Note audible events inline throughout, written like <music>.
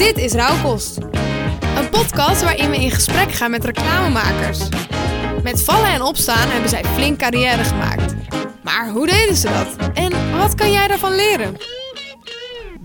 Dit is Rauwkost. Een podcast waarin we in gesprek gaan met reclamemakers. Met vallen en opstaan hebben zij flink carrière gemaakt. Maar hoe deden ze dat? En wat kan jij daarvan leren?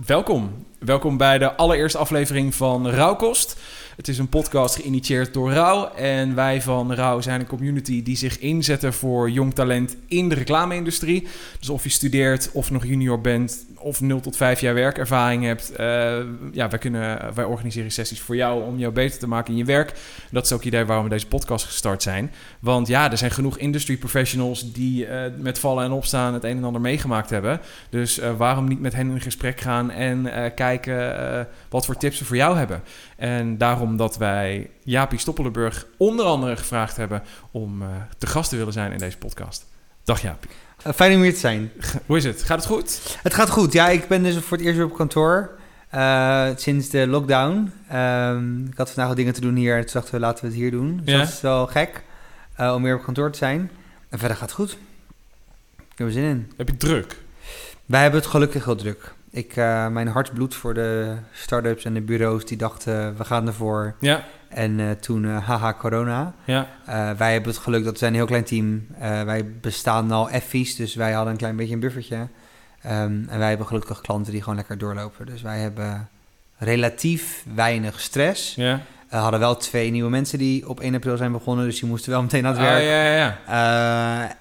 Welkom. Welkom bij de allereerste aflevering van Rauwkost. Het is een podcast geïnitieerd door Rauw. En wij van Rauw zijn een community die zich inzetten voor jong talent in de reclame-industrie. Dus of je studeert of nog junior bent of 0 tot 5 jaar werkervaring hebt. eh, ja, wij, kunnen, wij organiseren sessies voor jou om jou beter te maken in je werk. Dat is ook het idee waarom we deze podcast gestart zijn. Want ja, er zijn genoeg industry professionals die eh, met vallen en opstaan het een en ander meegemaakt hebben. Dus eh, waarom niet met hen in gesprek gaan en eh, kijken eh, wat voor tips ze voor jou hebben. En daarom dat wij Jaapie Stoppelenburg onder andere gevraagd hebben om eh, te gast te willen zijn in deze podcast. Dag Jaapie. Eh, fijn om hier te zijn. Hoe is het? Gaat het goed? Het gaat goed. Ja, ik ben dus voor het eerst weer op kantoor. eh, sinds de lockdown. Ehm, ik had vandaag wat dingen te doen hier. Toen dachten we, laten we het hier doen. Dus Ja. dat is wel gek. om weer op kantoor te zijn. En verder gaat het goed. Ik heb er zin in. Heb je druk? Wij hebben het gelukkig heel druk. Ik, eh, mijn hart bloedt voor de start-ups en de bureaus die dachten, we gaan ervoor. Ja, En eh, toen, eh, haha, corona. ja. Eh, wij hebben het geluk dat we zijn een heel klein team. Eh, wij bestaan al effies, dus wij hadden een klein beetje een buffertje. Ehm, en wij hebben gelukkig klanten die gewoon lekker doorlopen. Dus wij hebben relatief weinig stress. ja. We hadden wel twee nieuwe mensen die op 1 april zijn begonnen, dus die moesten wel meteen aan het Ah, werk. ja, ja, ja.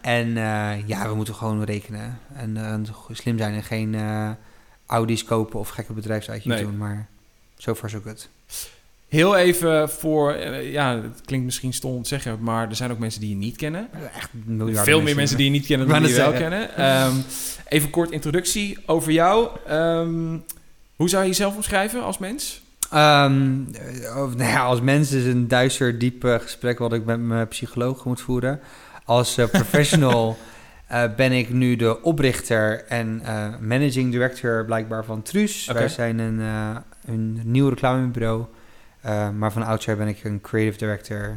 Eh, en eh, ja, we moeten gewoon rekenen. En eh, slim zijn en geen eh Audi's kopen of gekke bedrijfsuitjes Nee. doen. Maar so far so good. Heel even voor, eh, ja, het klinkt misschien stom om te zeggen, maar er zijn ook mensen die je niet kennen. Echt miljarden Veel meer mensen die je niet kennen dan die je wel kennen. Ehm, even kort introductie over jou. Ehm, hoe zou je jezelf omschrijven als mens? Of, nou ja, als mens is een duister, diep gesprek wat ik met mijn psycholoog moet voeren. Als eh, professional <laughs> eh, ben ik nu de oprichter en eh, managing director blijkbaar van Truus. Wij zijn een, eh, een nieuw reclamebureau. Maar van oudsher ben ik een creative director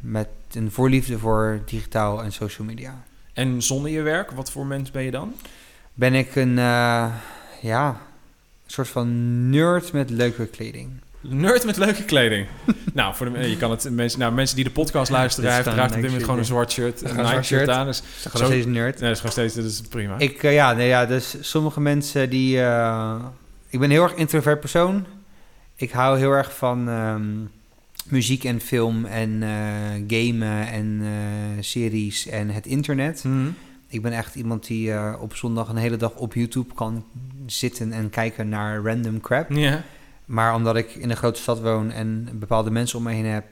met een voorliefde voor digitaal en social media. En zonder je werk, wat voor mens ben je dan? Ben ik een, ja, een soort van nerd met leuke kleding. Nerd met leuke kleding. <laughs> nou, voor de, je kan het mensen, nou, mensen die de podcast luisteren, hij draagt op dit moment gewoon een zwart shirt, een Gewoon Nike shirt shirt. aan. Dus, zeg Zo- nog steeds nerd. nee, dat is gewoon steeds, dat is prima. Ik, eh, ja, nee, ja, dus sommige mensen die... eh, ik ben een heel erg introvert persoon. Ik hou heel erg van ehm, muziek en film en eh, gamen en series en het internet. Mhm. Ik ben echt iemand die op zondag een hele dag op YouTube kan zitten en kijken naar random crap. Ja. Maar omdat ik in een grote stad woon en bepaalde mensen om me heen heb...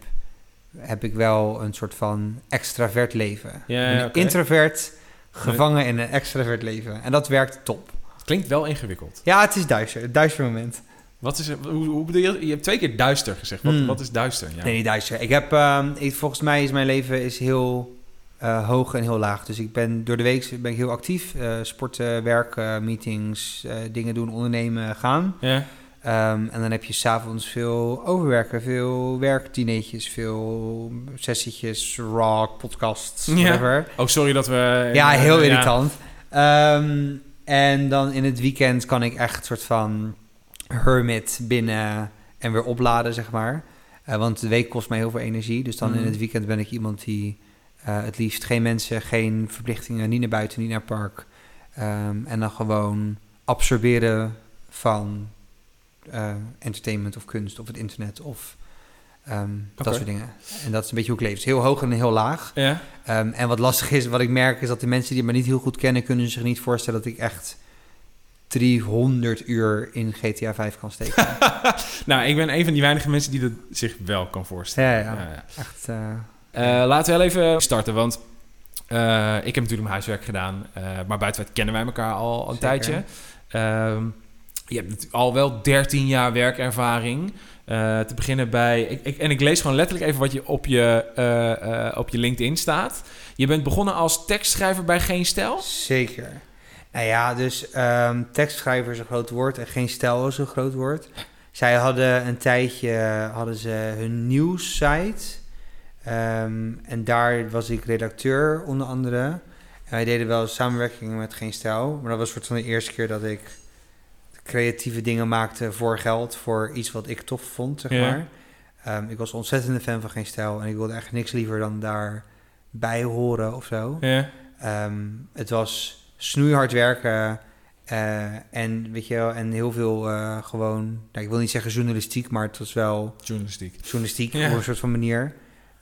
heb ik wel een soort van extravert leven. Ja, een introvert gevangen in een extravert leven. En dat werkt top. Het klinkt wel ingewikkeld. Ja, het is duister. Het duister moment. Wat is, hoe, hoe bedoel je? Je hebt twee keer duister gezegd. Wat, Hmm. wat is duister? Ja. Nee, niet duister. Ik heb, ehm, ik, volgens mij is mijn leven is heel eh, hoog en heel laag. Dus ik ben door de week ben ik heel actief. Eh, sporten, werken, meetings, eh, dingen doen, ondernemen, gaan. Ja? Ehm, en dan heb je s'avonds veel overwerken, veel werkdineetjes, veel sessietjes, rock, podcasts, Ja. whatever. Oh, sorry dat we... Ja, eh, heel ja. irritant. Ehm, en dan in het weekend kan ik echt een soort van hermit binnen en weer opladen, zeg maar. Eh, want de week kost mij heel veel energie. Dus dan Mhm. in het weekend ben ik iemand die eh, het liefst geen mensen, geen verplichtingen, niet naar buiten, niet naar park. Ehm, en dan gewoon absorberen van eh, entertainment of kunst of het internet of ehm, dat soort dingen. En dat is een beetje hoe ik leef. Dus heel hoog en heel laag. Ja? Ehm, en wat lastig is, wat ik merk, is dat de mensen die me niet heel goed kennen, kunnen zich niet voorstellen dat ik echt 300 uur in GTA 5 kan steken. <laughs> nou, ik ben een van die weinige mensen die dat zich wel kan voorstellen. ja, ja, Ja, ja. Echt. eh, Eh, laten we wel even starten, want ik heb natuurlijk mijn huiswerk gedaan. maar buiten kennen wij elkaar al een Zeker. tijdje. Ehm, je hebt al wel 13 jaar werkervaring. Eh, te beginnen bij... Ik, ik, en ik lees gewoon letterlijk even wat je op je, eh, eh, op je LinkedIn staat. Je bent begonnen als tekstschrijver bij Geen Stijl. zeker. Nou ja, dus ehm, tekstschrijver is een groot woord en geen stijl is een groot woord. Zij hadden een tijdje hadden ze hun nieuwssite. Ehm, en daar was ik redacteur onder andere. En wij deden wel samenwerkingen met Geen Stijl. Maar dat was van de eerste keer dat ik creatieve dingen maakte voor geld, voor iets wat ik tof vond, zeg Ja. maar. Ehm, ik was ontzettend een fan van Geen Stijl en ik wilde echt niks liever dan daarbij horen of zo. Ja. Ehm, het was snoeihard werken eh, en, weet je wel, en heel veel eh, gewoon, nou, ik wil niet zeggen journalistiek, maar het was wel Journalistiek. journalistiek Ja. op een soort van manier.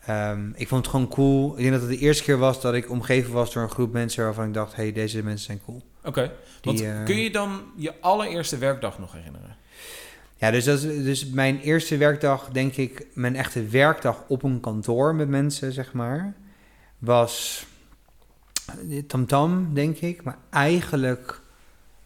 Ehm, ik vond het gewoon cool. Ik denk dat het de eerste keer was dat ik omgeven was door een groep mensen waarvan ik dacht, hey, deze mensen zijn cool. Oké. Want Die, eh, kun je dan je allereerste werkdag nog herinneren? Ja, dus, dat is, dus mijn eerste werkdag, denk ik, mijn echte werkdag op een kantoor met mensen, zeg maar, was TamTam, denk ik. Maar eigenlijk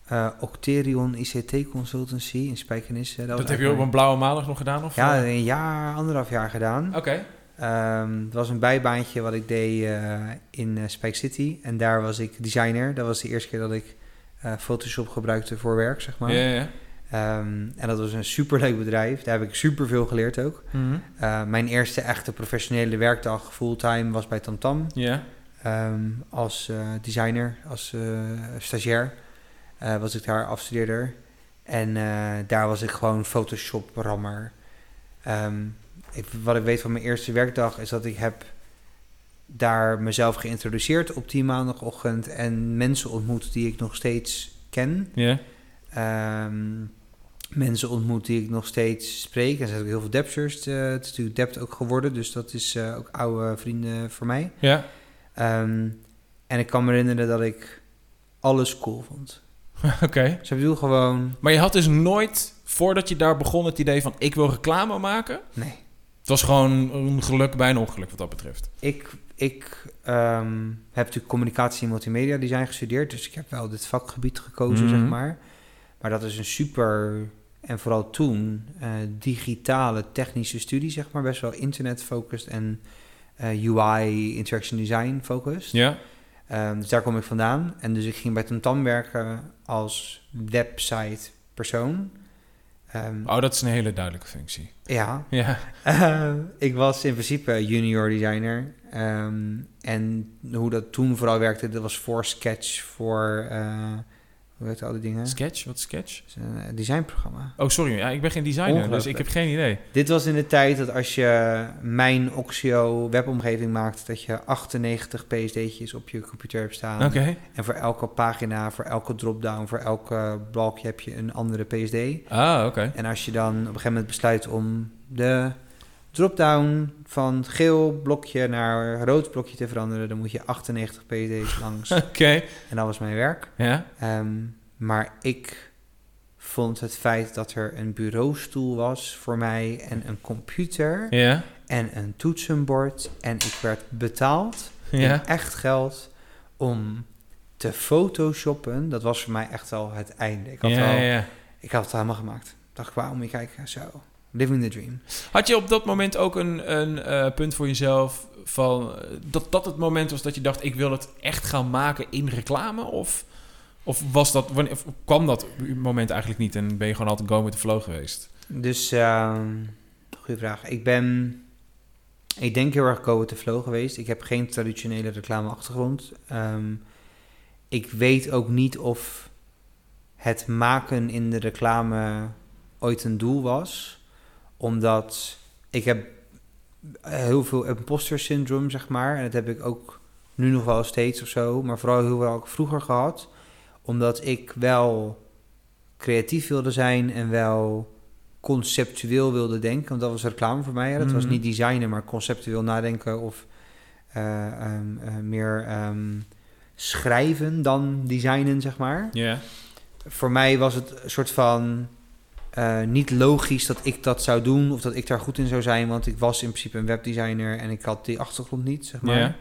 eh Octerion ICT Consultancy in Spijkenisse. Dat, heb je op een blauwe maandag nog gedaan? Of? Ja, eh? een jaar, anderhalf jaar gedaan. Oké. Het was een bijbaantje wat ik deed eh, in eh Spike City. En daar was ik designer. Dat was de eerste keer dat ik eh, Photoshop gebruikte voor werk, zeg maar. Ja, ja. Ehm, en dat was een superleuk bedrijf. Daar heb ik superveel geleerd ook. Mhm. Uh, mijn eerste echte professionele werkdag fulltime was bij TamTam. Ja. Ehm, als designer, als stagiair was ik daar afstudeerder. En daar was ik gewoon Photoshop-rammer. Ehm, ik, wat ik weet van mijn eerste werkdag is dat ik heb daar mezelf geïntroduceerd op die maandagochtend en mensen ontmoet die ik nog steeds ken. Ja. Ehm, mensen ontmoet die ik nog steeds spreek. En er zijn ook heel veel Depsters. eh, het is natuurlijk Dept ook geworden, dus dat is eh, ook oude vrienden voor mij. Ja. Ehm, en ik kan me herinneren dat ik alles cool vond. <laughs> Oké. Dus ik bedoel gewoon, Maar je had dus nooit, voordat je daar begon, het idee van ik wil reclame maken? nee. Het was gewoon een geluk bij een ongeluk wat dat betreft. Ik, ik ehm, heb natuurlijk communicatie en multimedia design gestudeerd, dus ik heb wel dit vakgebied gekozen, Mhm. zeg maar. Maar dat is een super, en vooral toen, eh, digitale technische studie, zeg maar. Best wel internet-focused en eh, UI, interaction design focused. Ja. Ehm, dus daar kom ik vandaan. En dus ik ging bij TamTam werken als website persoon. Ehm, Oh, dat is een hele duidelijke functie. Ja, Ja. <laughs> Eh, ik was in principe junior designer. Ehm, en hoe dat toen vooral werkte, dat was voor Sketch, voor... eh, hoe heet al die dingen? Sketch? Wat is Sketch? Het is een eh, designprogramma. Oh, sorry. Ja, ik ben geen designer, dus ik heb geen idee. Dit was in de tijd dat als je mijn Oxio webomgeving maakt, dat je 98 psd'tjes op je computer hebt staan. Oké. En voor elke pagina, voor elke dropdown, voor elke blokje heb je een andere PSD. Ah, oké. En als je dan op een gegeven moment besluit om de dropdown van geel blokje naar rood blokje te veranderen, dan moet je 98 PD's langs. <laughs> Oké. en dat was mijn werk. Ja. Ehm, maar ik vond het feit dat er een bureaustoel was voor mij en een computer Ja. en een toetsenbord en ik werd betaald Ja. in echt geld om te photoshoppen. Dat was voor mij echt al het einde. Ik had, Ja, al. Ik had het helemaal gemaakt. Dacht ik, wauw, moet je kijken, zo. Living the dream. Had je op dat moment ook een, een eh, punt voor jezelf van eh, dat dat het moment was dat je dacht: ik wil het echt gaan maken in reclame? Of, of was dat, wanneer, of kwam dat moment eigenlijk niet en ben je gewoon altijd go with the flow geweest? Dus, ehm goede vraag. Ik ben, ik denk heel erg go with the flow geweest. Ik heb geen traditionele reclameachtergrond. Ehm ik weet ook niet of het maken in de reclame ooit een doel was. Omdat ik heb heel veel imposter syndroom, zeg maar. En dat heb ik ook nu nog wel steeds of zo. Maar vooral heel veel ook vroeger gehad. Omdat ik wel creatief wilde zijn en wel conceptueel wilde denken. Want dat was reclame voor mij. Hè. Dat was Mhm. niet designen, maar conceptueel nadenken of eh, ehm, eh, meer ehm, schrijven dan designen, zeg maar. Ja. Voor mij was het een soort van eh, niet logisch dat ik dat zou doen of dat ik daar goed in zou zijn, want ik was in principe een webdesigner en ik had die achtergrond niet, zeg maar. Ja.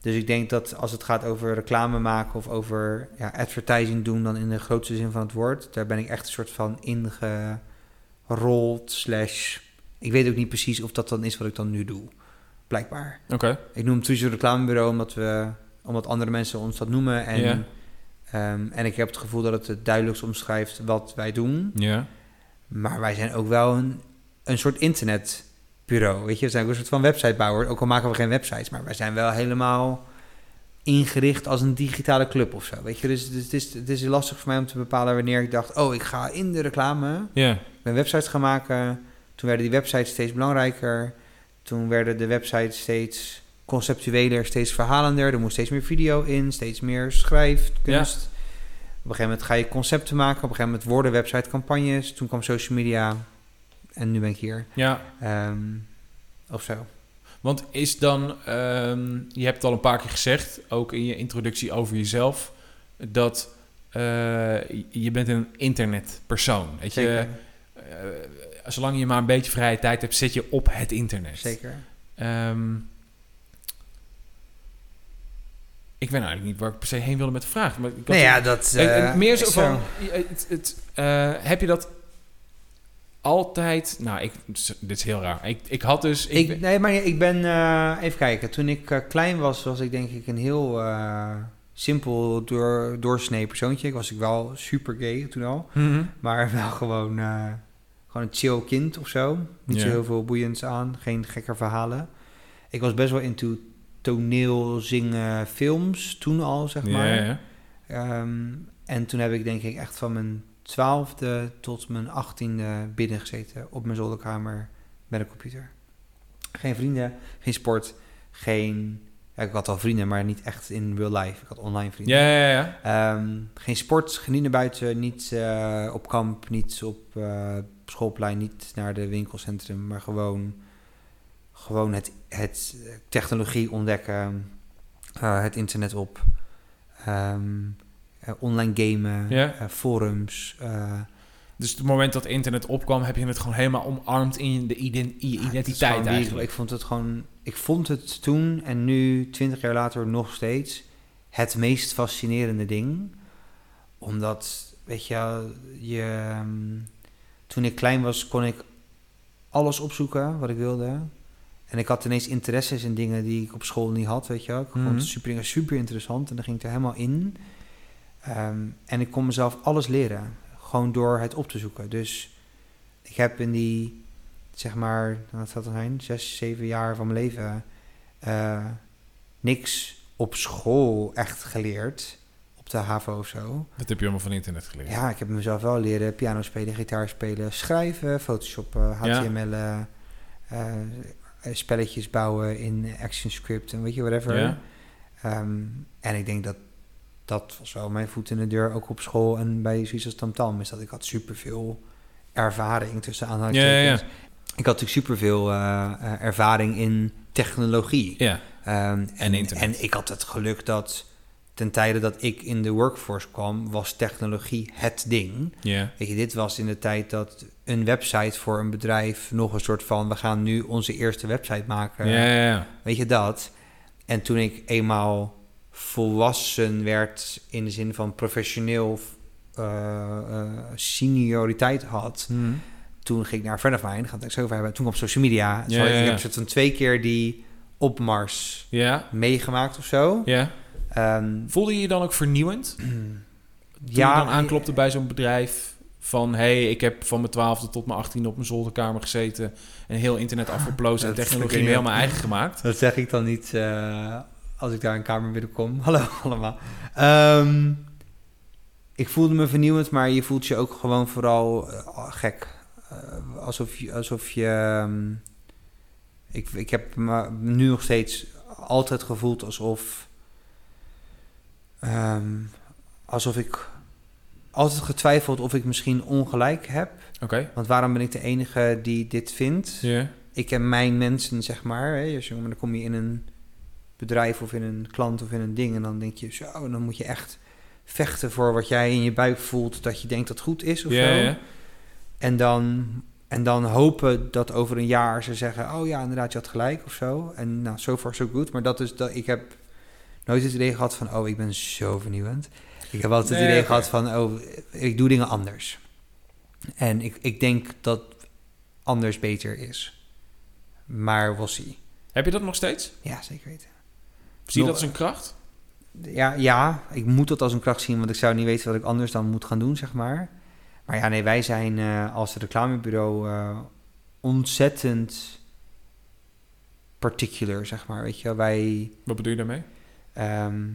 Dus ik denk dat als het gaat over reclame maken of over ja, advertising doen, dan in de grootste zin van het woord, daar ben ik echt een soort van ingerold. Slash, ik weet ook niet precies of dat dan is wat ik dan nu doe. Blijkbaar. Oké. Ik noem het reclamebureau omdat, we, omdat andere mensen ons dat noemen. En, Ja. ehm, en ik heb het gevoel dat het het duidelijkst omschrijft wat wij doen. Ja. Maar wij zijn ook wel een, een soort internetbureau. Weet je, we zijn ook een soort van websitebouwer. Ook al maken we geen websites, maar wij zijn wel helemaal ingericht als een digitale club of zo. Weet je, dus het is, het is lastig voor mij om te bepalen wanneer ik dacht: oh, ik ga in de reclame. Ik ben websites gaan maken. Toen werden die websites steeds belangrijker. Toen werden de websites steeds conceptueler, steeds verhalender. Er moest steeds meer video in, steeds meer schrijfkunst. Op een gegeven moment ga je concepten maken. Op een gegeven moment worden website campagnes. Toen kwam social media. En nu ben ik hier. Ja. Ehm, of zo. Want is dan, ehm, je hebt het al een paar keer gezegd, ook in je introductie over jezelf, dat eh, je bent een internetpersoon. Weet je, Zeker. eh, zolang je maar een beetje vrije tijd hebt, zit je op het internet. Zeker. Ehm, ik weet nou eigenlijk niet waar ik per se heen wilde met de vraag. Maar ik Nee, ja, dat... Eh, meer zo van, het, het, eh, heb je dat altijd... Nou, ik, dit is heel raar. Ik, ik had dus... Ik, Ik, nee, maar ik ben... eh, even kijken. Toen ik klein was, was ik denk ik een heel simpel door, doorsnee persoontje. Ik was ik wel super gay toen al. Mhm. Maar wel gewoon, gewoon een chill kind of zo. Niet zo heel veel boeiends aan. Geen gekke verhalen. Ik was best wel into toneel, zingen, films toen al, zeg maar. Ja. Ehm, en toen heb ik denk ik echt van mijn twaalfde tot mijn achttiende binnen gezeten op mijn zolderkamer met een computer. Geen vrienden, geen sport, geen... Ja, ik had al vrienden, maar niet echt in real life. Ik had online vrienden. Ja, ja, ja. Ehm, geen sport, genieten buiten, niet eh, op kamp, niet op eh, schoolplein, niet naar de winkelcentrum, maar gewoon, gewoon het, het eh, technologie ontdekken, eh, het internet op, ehm, eh, online gamen, forums. Dus het moment dat internet opkwam, heb je het gewoon helemaal omarmd in de ident- je identiteit eigenlijk. Ik vond het gewoon, ik vond het toen en nu, twintig jaar later, nog steeds het meest fascinerende ding. Omdat, weet je, je, ehm, toen ik klein was, kon ik alles opzoeken wat ik wilde. En ik had ineens interesses in dingen die ik op school niet had, weet je wel. Ik vond Mhm. het super, super interessant en dan ging ik er helemaal in. Ehm, en ik kon mezelf alles leren, gewoon door het op te zoeken. Dus ik heb in die, zeg maar, wat zou dat zijn, zes, zeven jaar van mijn leven... eh, niks op school echt geleerd, op de HAVO of zo. Dat heb je allemaal van internet geleerd. Ja, ik heb mezelf wel leren piano spelen, gitaar spelen, schrijven, photoshoppen, Ja. HTML, eh, eh, spelletjes bouwen in ActionScript en weet je, whatever. Ja. Ehm, en ik denk dat dat was wel mijn voet in de deur, ook op school en bij zoiets als Tamtam, is dat ik had superveel ervaring tussen aanhalingstekens. ja, ja. Ik had natuurlijk superveel eh, eh, ervaring in technologie. Ja. Ehm, en, internet. en ik had het geluk dat ten tijde dat ik in de workforce kwam, was technologie het ding. Weet je, dit was in de tijd dat een website voor een bedrijf nog een soort van, we gaan nu onze eerste website maken. Weet je dat? En toen ik eenmaal volwassen werd in de zin van professioneel eh, eh, senioriteit had, Mhm. toen ging ik naar een friend of mine, gaat het zo over hebben. Toen kwam social media. Zo, ja, Ik heb soort van twee keer die opmars meegemaakt of zo. Ja. Ehm, Voelde je je dan ook vernieuwend? <clears throat> Toen ja, je dan aanklopte bij zo'n bedrijf van... hey, ik heb van mijn twaalfde tot mijn achttiende op mijn zolderkamer gezeten... en heel internet afgeplozen en technologie me helemaal eigen gemaakt. Dat zeg ik dan niet eh, als ik daar een kamer binnenkom. <laughs> Hallo allemaal. Ehm, ik voelde me vernieuwend, maar je voelt je ook gewoon vooral eh, gek. Eh, alsof je... Alsof je ehm, ik, ik heb me nu nog steeds altijd gevoeld alsof... ehm, alsof ik altijd getwijfeld of ik misschien ongelijk heb. Oké. Want waarom ben ik de enige die dit vindt? Ja. ik en mijn mensen, zeg maar. Hè, als je, maar dan kom je in een bedrijf of in een klant of in een ding... en dan denk je zo, dan moet je echt vechten voor wat jij in je buik voelt... dat je denkt dat goed is of zo. ja. En, dan, en dan hopen dat over een jaar ze zeggen... oh ja, inderdaad, je had gelijk of zo. En nou, so far so good. Maar dat is dat ik heb nooit het idee gehad van... oh, ik ben zo vernieuwend. Ik heb altijd Nee, het idee gehad van... oh, ik doe dingen anders. En ik, ik denk dat anders beter is. Maar we'll see. Heb je dat nog steeds? Ja, zeker weten. Zie je dat als een kracht? Ja, ja, ik moet dat als een kracht zien, want ik zou niet weten wat ik anders dan moet gaan doen, zeg maar. Maar ja, nee, wij zijn eh, als reclamebureau eh, ontzettend particular, zeg maar. Weet je, wel. wij, Wat bedoel je daarmee? Ehm,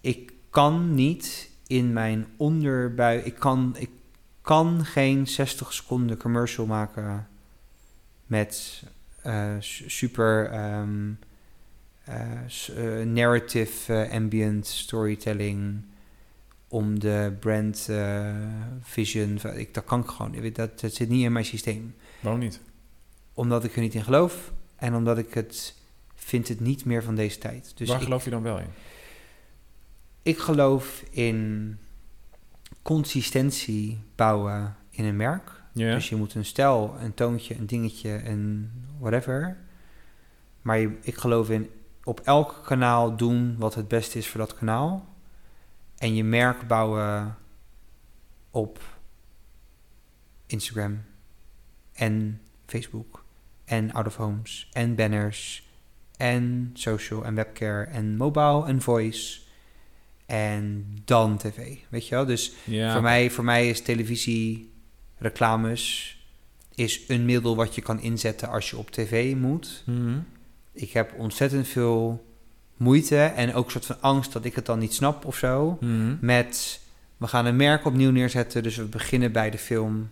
ik kan niet in mijn onderbuik... Ik kan, ik kan geen 60 seconden commercial maken met eh, su- super ehm, eh, eh, narrative ambient storytelling om de brand vision. Ik, dat kan ik gewoon. Dat, dat zit niet in mijn systeem. Waarom niet? Omdat ik er niet in geloof en omdat ik het vind het niet meer van deze tijd. Dus Waar ik, geloof je dan wel in? ik geloof in consistentie bouwen in een merk. Dus je moet een stijl, een toontje, een dingetje en whatever. Maar je- ik geloof in op elk kanaal doen wat het beste is voor dat kanaal. En je merk bouwen op Instagram en Facebook en out of homes en banners en social en webcare en mobile en voice en dan tv. Weet je wel? Dus ja. voor, mij, voor mij is televisie, reclames, is een middel wat je kan inzetten als je op tv moet. Mhm. Ik heb ontzettend veel moeite en ook een soort van angst dat ik het dan niet snap of zo. Mhm. Met, we gaan een merk opnieuw neerzetten, dus we beginnen bij de film.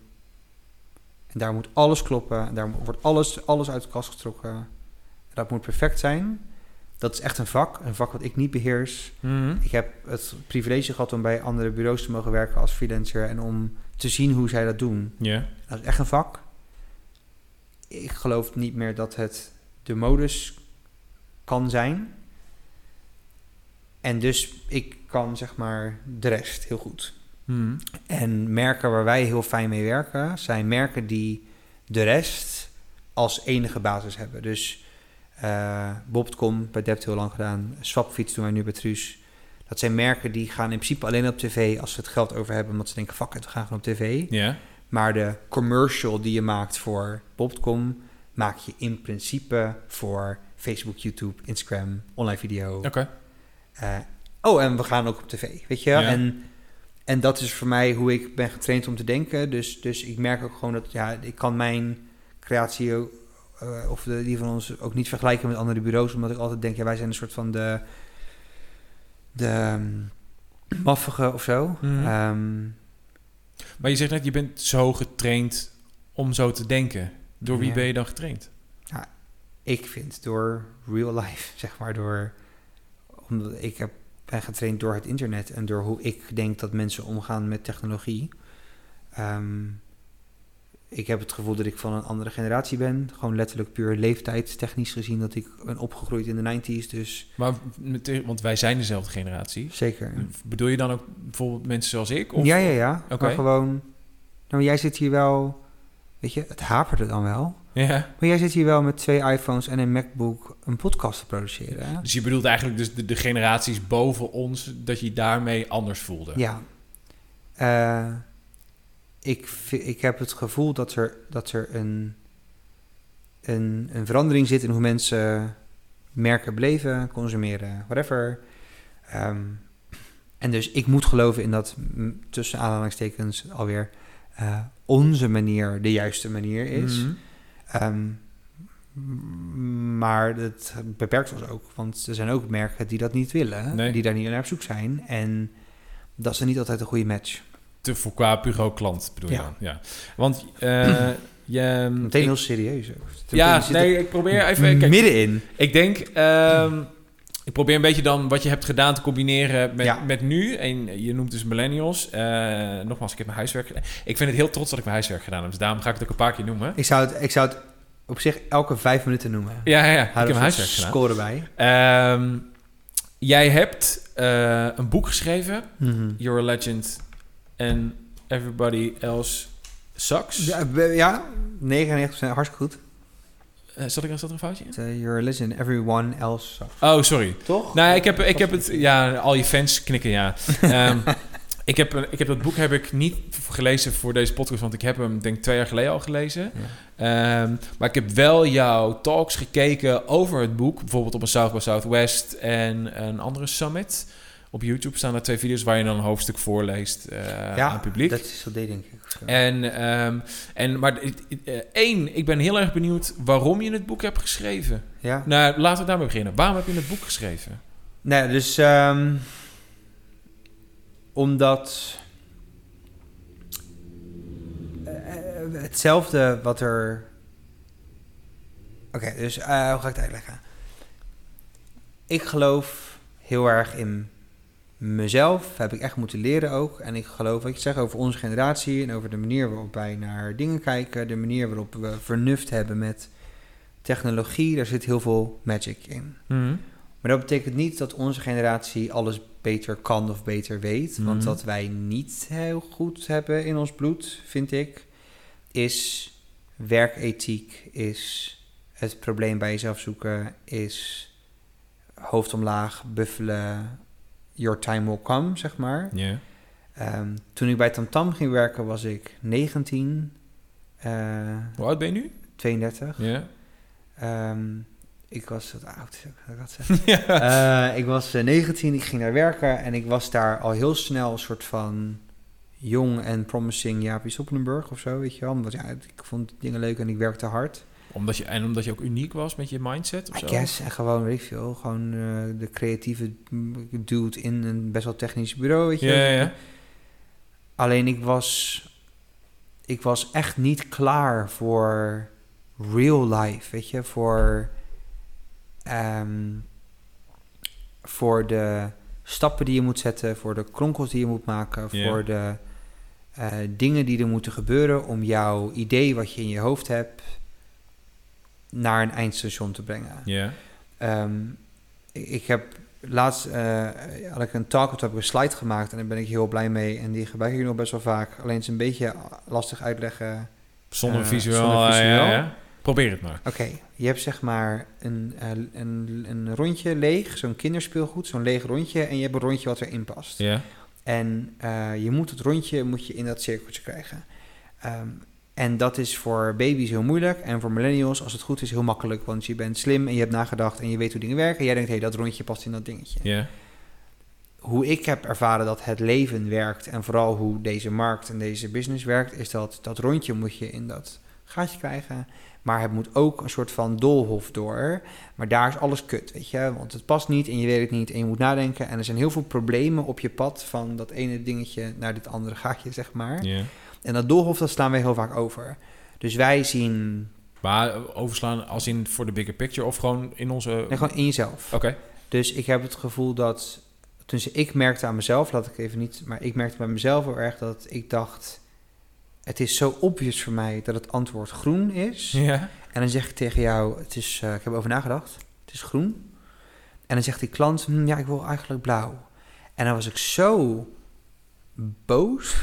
En daar moet alles kloppen, en daar wordt alles, alles uit de kast getrokken. Dat moet perfect zijn. Dat is echt een vak, een vak wat ik niet beheers. Mhm. Ik heb het privilege gehad om bij andere bureaus te mogen werken als freelancer en om te zien hoe zij dat doen. Ja. Dat is echt een vak. Ik geloof niet meer dat het de modus kan zijn. En dus ik kan zeg maar de rest heel goed. Mhm. En merken waar wij heel fijn mee werken, zijn merken die de rest als enige basis hebben. Dus eh Bob.com, bij Dept heel lang gedaan. Swapfiets doen wij nu bij Truus. Dat zijn merken die gaan in principe alleen op tv als ze het geld over hebben. Omdat ze denken, fuck it, we gaan gewoon op tv. Maar de commercial die je maakt voor Bob.com... maak je in principe voor Facebook, YouTube, Instagram, online video. Oké. Eh, oh, en we gaan ook op tv, weet je. En, en dat is voor mij hoe ik ben getraind om te denken. Dus, dus ik merk ook gewoon dat ja, ik kan mijn creatie eh, of de, die van ons ook niet vergelijken met andere bureaus. Omdat ik altijd denk, ja, wij zijn een soort van de, de ehm, maffige of zo. Mhm. Ehm, Maar je zegt net, je bent zo getraind om zo te denken. Door wie Ja. ben je dan getraind? ik vind door real life, <laughs> zeg maar, door omdat ik heb, ben getraind door het internet en door hoe ik denk dat mensen omgaan met technologie. Ehm, ik heb het gevoel dat ik van een andere generatie ben. Gewoon letterlijk puur leeftijdstechnisch gezien dat ik ben opgegroeid in de 90s. Dus Maar, want wij zijn dezelfde generatie. zeker. Bedoel je dan ook bijvoorbeeld mensen zoals ik? Of? ja, ja, ja. Oké. Maar gewoon. Nou, maar jij zit hier wel. Weet je, het haperde dan wel. Ja. Maar jij zit hier wel met twee iPhones en een MacBook een podcast te produceren. hè? Dus je bedoelt eigenlijk dus de, de generaties boven ons, dat je daarmee anders voelde? Ja. Eh, ik, ik heb het gevoel dat er, dat er een, een, een verandering zit in hoe mensen merken, beleven, consumeren, whatever. Ehm, en dus ik moet geloven in dat tussen aanhalingstekens alweer eh, onze manier de juiste manier is. Mhm. Ehm, maar het beperkt ons ook, want er zijn ook merken die dat niet willen, Nee. die daar niet naar op zoek zijn. En dat is dan niet altijd een goede match. Te voor qua Pugo klant bedoel je Ja. dan? Ja. Want eh, <clears throat> je... Meteen ik- heel serieus. ja, nee, ik probeer even... Kijk, middenin. Ik denk, ehm, ik probeer een beetje dan wat je hebt gedaan te combineren met, Ja. met nu. En je noemt dus millennials. Eh, nogmaals, ik heb mijn huiswerk gedaan. Ik vind het heel trots dat ik mijn huiswerk gedaan heb. Dus daarom ga ik het ook een paar keer noemen. Ik zou, het, ik zou het op zich elke vijf minuten noemen. Ja, ja, ja. ik heb mijn een huiswerk gedaan. score bij. Ehm, jij hebt eh, een boek geschreven. Mhm. You're a Legend and Everybody Else Sucks. Ja, ja, 99% hartstikke goed. Eh, zat, ik, zat er een foutje in? Uh, you're a legend, everyone else sucks. Oh, sorry. Toch? Nou, ik heb, ik heb het... Ja, al je fans knikken, ja. <laughs> Ehm, ik, heb, ik heb dat boek heb ik niet gelezen voor deze podcast, want ik heb hem denk ik twee jaar geleden al gelezen. Ehm, maar ik heb wel jouw talks gekeken over het boek. Bijvoorbeeld op een South by Southwest en een andere summit. Op YouTube staan er twee video's waar je dan een hoofdstuk voorleest eh aan het publiek. dat is wat deed denk ik. zo. En, ehm, en, maar eh, één, ik ben heel erg benieuwd waarom je het boek hebt geschreven. ja. Nou, laten we daarmee beginnen. Waarom heb je het boek geschreven? Nee, dus ehm, omdat eh, hetzelfde wat er. Oké, dus hoe ga ik het uitleggen? Ik geloof heel erg in mezelf. Heb ik echt moeten leren ook. En ik geloof wat je zegt over onze generatie en over de manier waarop wij naar dingen kijken, de manier waarop we vernuft hebben met technologie. Daar zit heel veel magic in. Mhm. Maar dat betekent niet dat onze generatie alles beter kan of beter weet. Want Mhm. wat wij niet heel goed hebben in ons bloed, vind ik, is werkethiek, is het probleem bij jezelf zoeken, is hoofd omlaag, buffelen, your time will come, zeg maar. Ja. Ehm, toen ik bij TamTam ging werken was ik 19, eh, Hoe oud ben je nu? 32. Ja. Ehm, ik was wat oud, ik dat zeggen? <laughs> Eh, ik was eh, 19, ik ging daar werken en ik was daar al heel snel een soort van jong en promising Jaapie Soppelenburg of zo, weet je wel. Want ja, ik vond dingen leuk en ik werkte hard. Omdat je, en omdat je ook uniek was met je mindset of I zo? guess, en gewoon, weet ik veel, gewoon eh, de creatieve dude in een best wel technisch bureau, weet je. Ja, ja. Alleen ik was, ik was echt niet klaar voor real life, weet je, voor, ehm, voor de stappen die je moet zetten, voor de kronkels die je moet maken, voor de eh, dingen die er moeten gebeuren om jouw idee wat je in je hoofd hebt naar een eindstation te brengen. Ja. Ehm, ik, ik heb laatst eh, had ik een talk, toen heb ik een slide gemaakt en daar ben ik heel blij mee. En die gebruik ik nog best wel vaak. Alleen het is een beetje lastig uitleggen. Zonder Eh, visueel. zonder visueel. ja, ja. Probeer het maar. Oké, je hebt zeg maar een, eh, een, een rondje leeg, zo'n kinderspeelgoed, zo'n leeg rondje. En je hebt een rondje wat erin past. Ja. En je moet het rondje moet je in dat cirkeltje krijgen. Ehm, en dat is voor baby's heel moeilijk. En voor millennials, als het goed is, heel makkelijk. Want je bent slim en je hebt nagedacht en je weet hoe dingen werken. En jij denkt, hé, hey, dat rondje past in dat dingetje. Hoe ik heb ervaren dat het leven werkt... en vooral hoe deze markt en deze business werkt... is dat dat rondje moet je in dat gaatje krijgen... Maar het moet ook een soort van doolhof door. Maar daar is alles kut, weet je. Want het past niet en je weet het niet en je moet nadenken. En er zijn heel veel problemen op je pad... van dat ene dingetje naar dit andere gaatje, zeg maar. ja. En dat doolhof, dat slaan wij heel vaak over. Dus wij zien... Maar overslaan als in voor de bigger picture of gewoon in onze... Nee, gewoon in jezelf. Oké. Dus ik heb het gevoel dat... Dus ik merkte aan mezelf, laat ik even niet... Maar ik merkte bij mezelf heel erg dat ik dacht... Het is zo obvious voor mij dat het antwoord groen is. Ja. En dan zeg ik tegen jou, het is, eh, ik heb over nagedacht, het is groen. En dan zegt die klant, "Hm, ja, ik wil eigenlijk blauw. En dan was ik zo boos,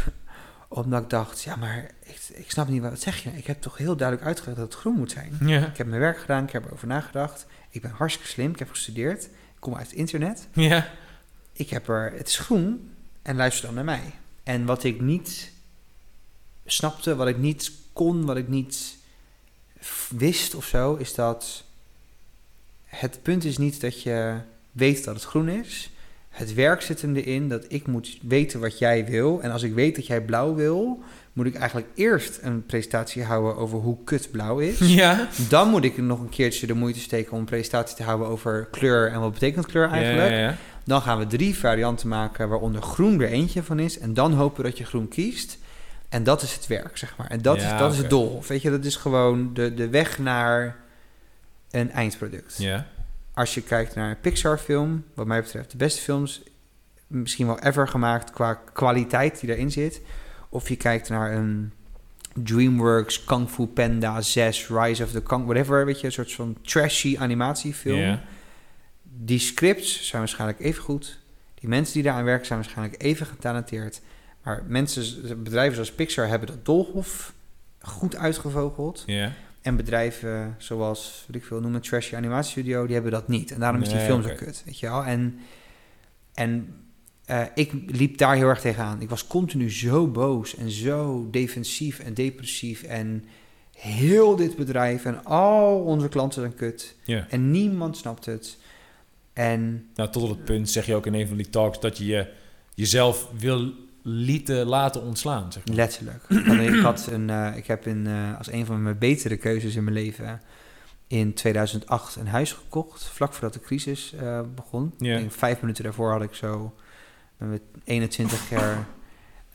omdat ik dacht, ja, maar ik, ik snap niet, wat zeg je? Ik heb toch heel duidelijk uitgelegd dat het groen moet zijn. Ja. Ik heb mijn werk gedaan, ik heb erover nagedacht. Ik ben hartstikke slim, ik heb gestudeerd, ik kom uit het internet. Ja. Ik heb er, het is groen en luister dan naar mij. En wat ik niet snapte, wat ik niet kon, wat ik niet wist of zo, is dat het punt is niet dat je weet dat het groen is. Het werk zit hem erin dat ik moet weten wat jij wil. En als ik weet dat jij blauw wil, moet ik eigenlijk eerst een presentatie houden over hoe kut blauw is. <laughs> Ja. Dan moet ik nog een keertje de moeite steken om een presentatie te houden over kleur en wat betekent kleur eigenlijk. Ja, ja, ja. Dan gaan we drie varianten maken waaronder groen er eentje van is. En dan hopen we dat je groen kiest. En dat is het werk, zeg maar. En dat, is, dat is het doel. Weet je, dat is gewoon de, de weg naar een eindproduct. Ja. Als je kijkt naar een Pixar-film, wat mij betreft de beste films misschien wel ever gemaakt qua kwaliteit die daarin zit. Of je kijkt naar een DreamWorks Kung Fu Panda 6, Rise of the Kung, whatever, weet je, een soort van trashy animatiefilm. Die scripts zijn waarschijnlijk even goed. Die mensen die daaraan werken zijn waarschijnlijk even getalenteerd. Maar mensen, bedrijven zoals Pixar hebben dat doolhof goed uitgevogeld. Ja. En bedrijven zoals, wat ik veel noemen, Trashy Animatiestudio, die hebben dat niet. En daarom is die Nee, film zo kut, weet je wel. En, en eh, ik liep daar heel erg tegenaan. Ik was continu zo boos en zo defensief en depressief. En heel dit bedrijf en al onze klanten zijn kut. En niemand snapt het. En Nou, tot op het punt zeg je ook in een van die talks dat je je jezelf wil lieten laten ontslaan. Zeg maar. letterlijk. Want ik, had een, eh, ik heb een, eh, als een van mijn betere keuzes in mijn leven... in 2008 een huis gekocht, vlak voordat de crisis eh, begon. Vijf minuten daarvoor had ik zo met mijn 21 jaar,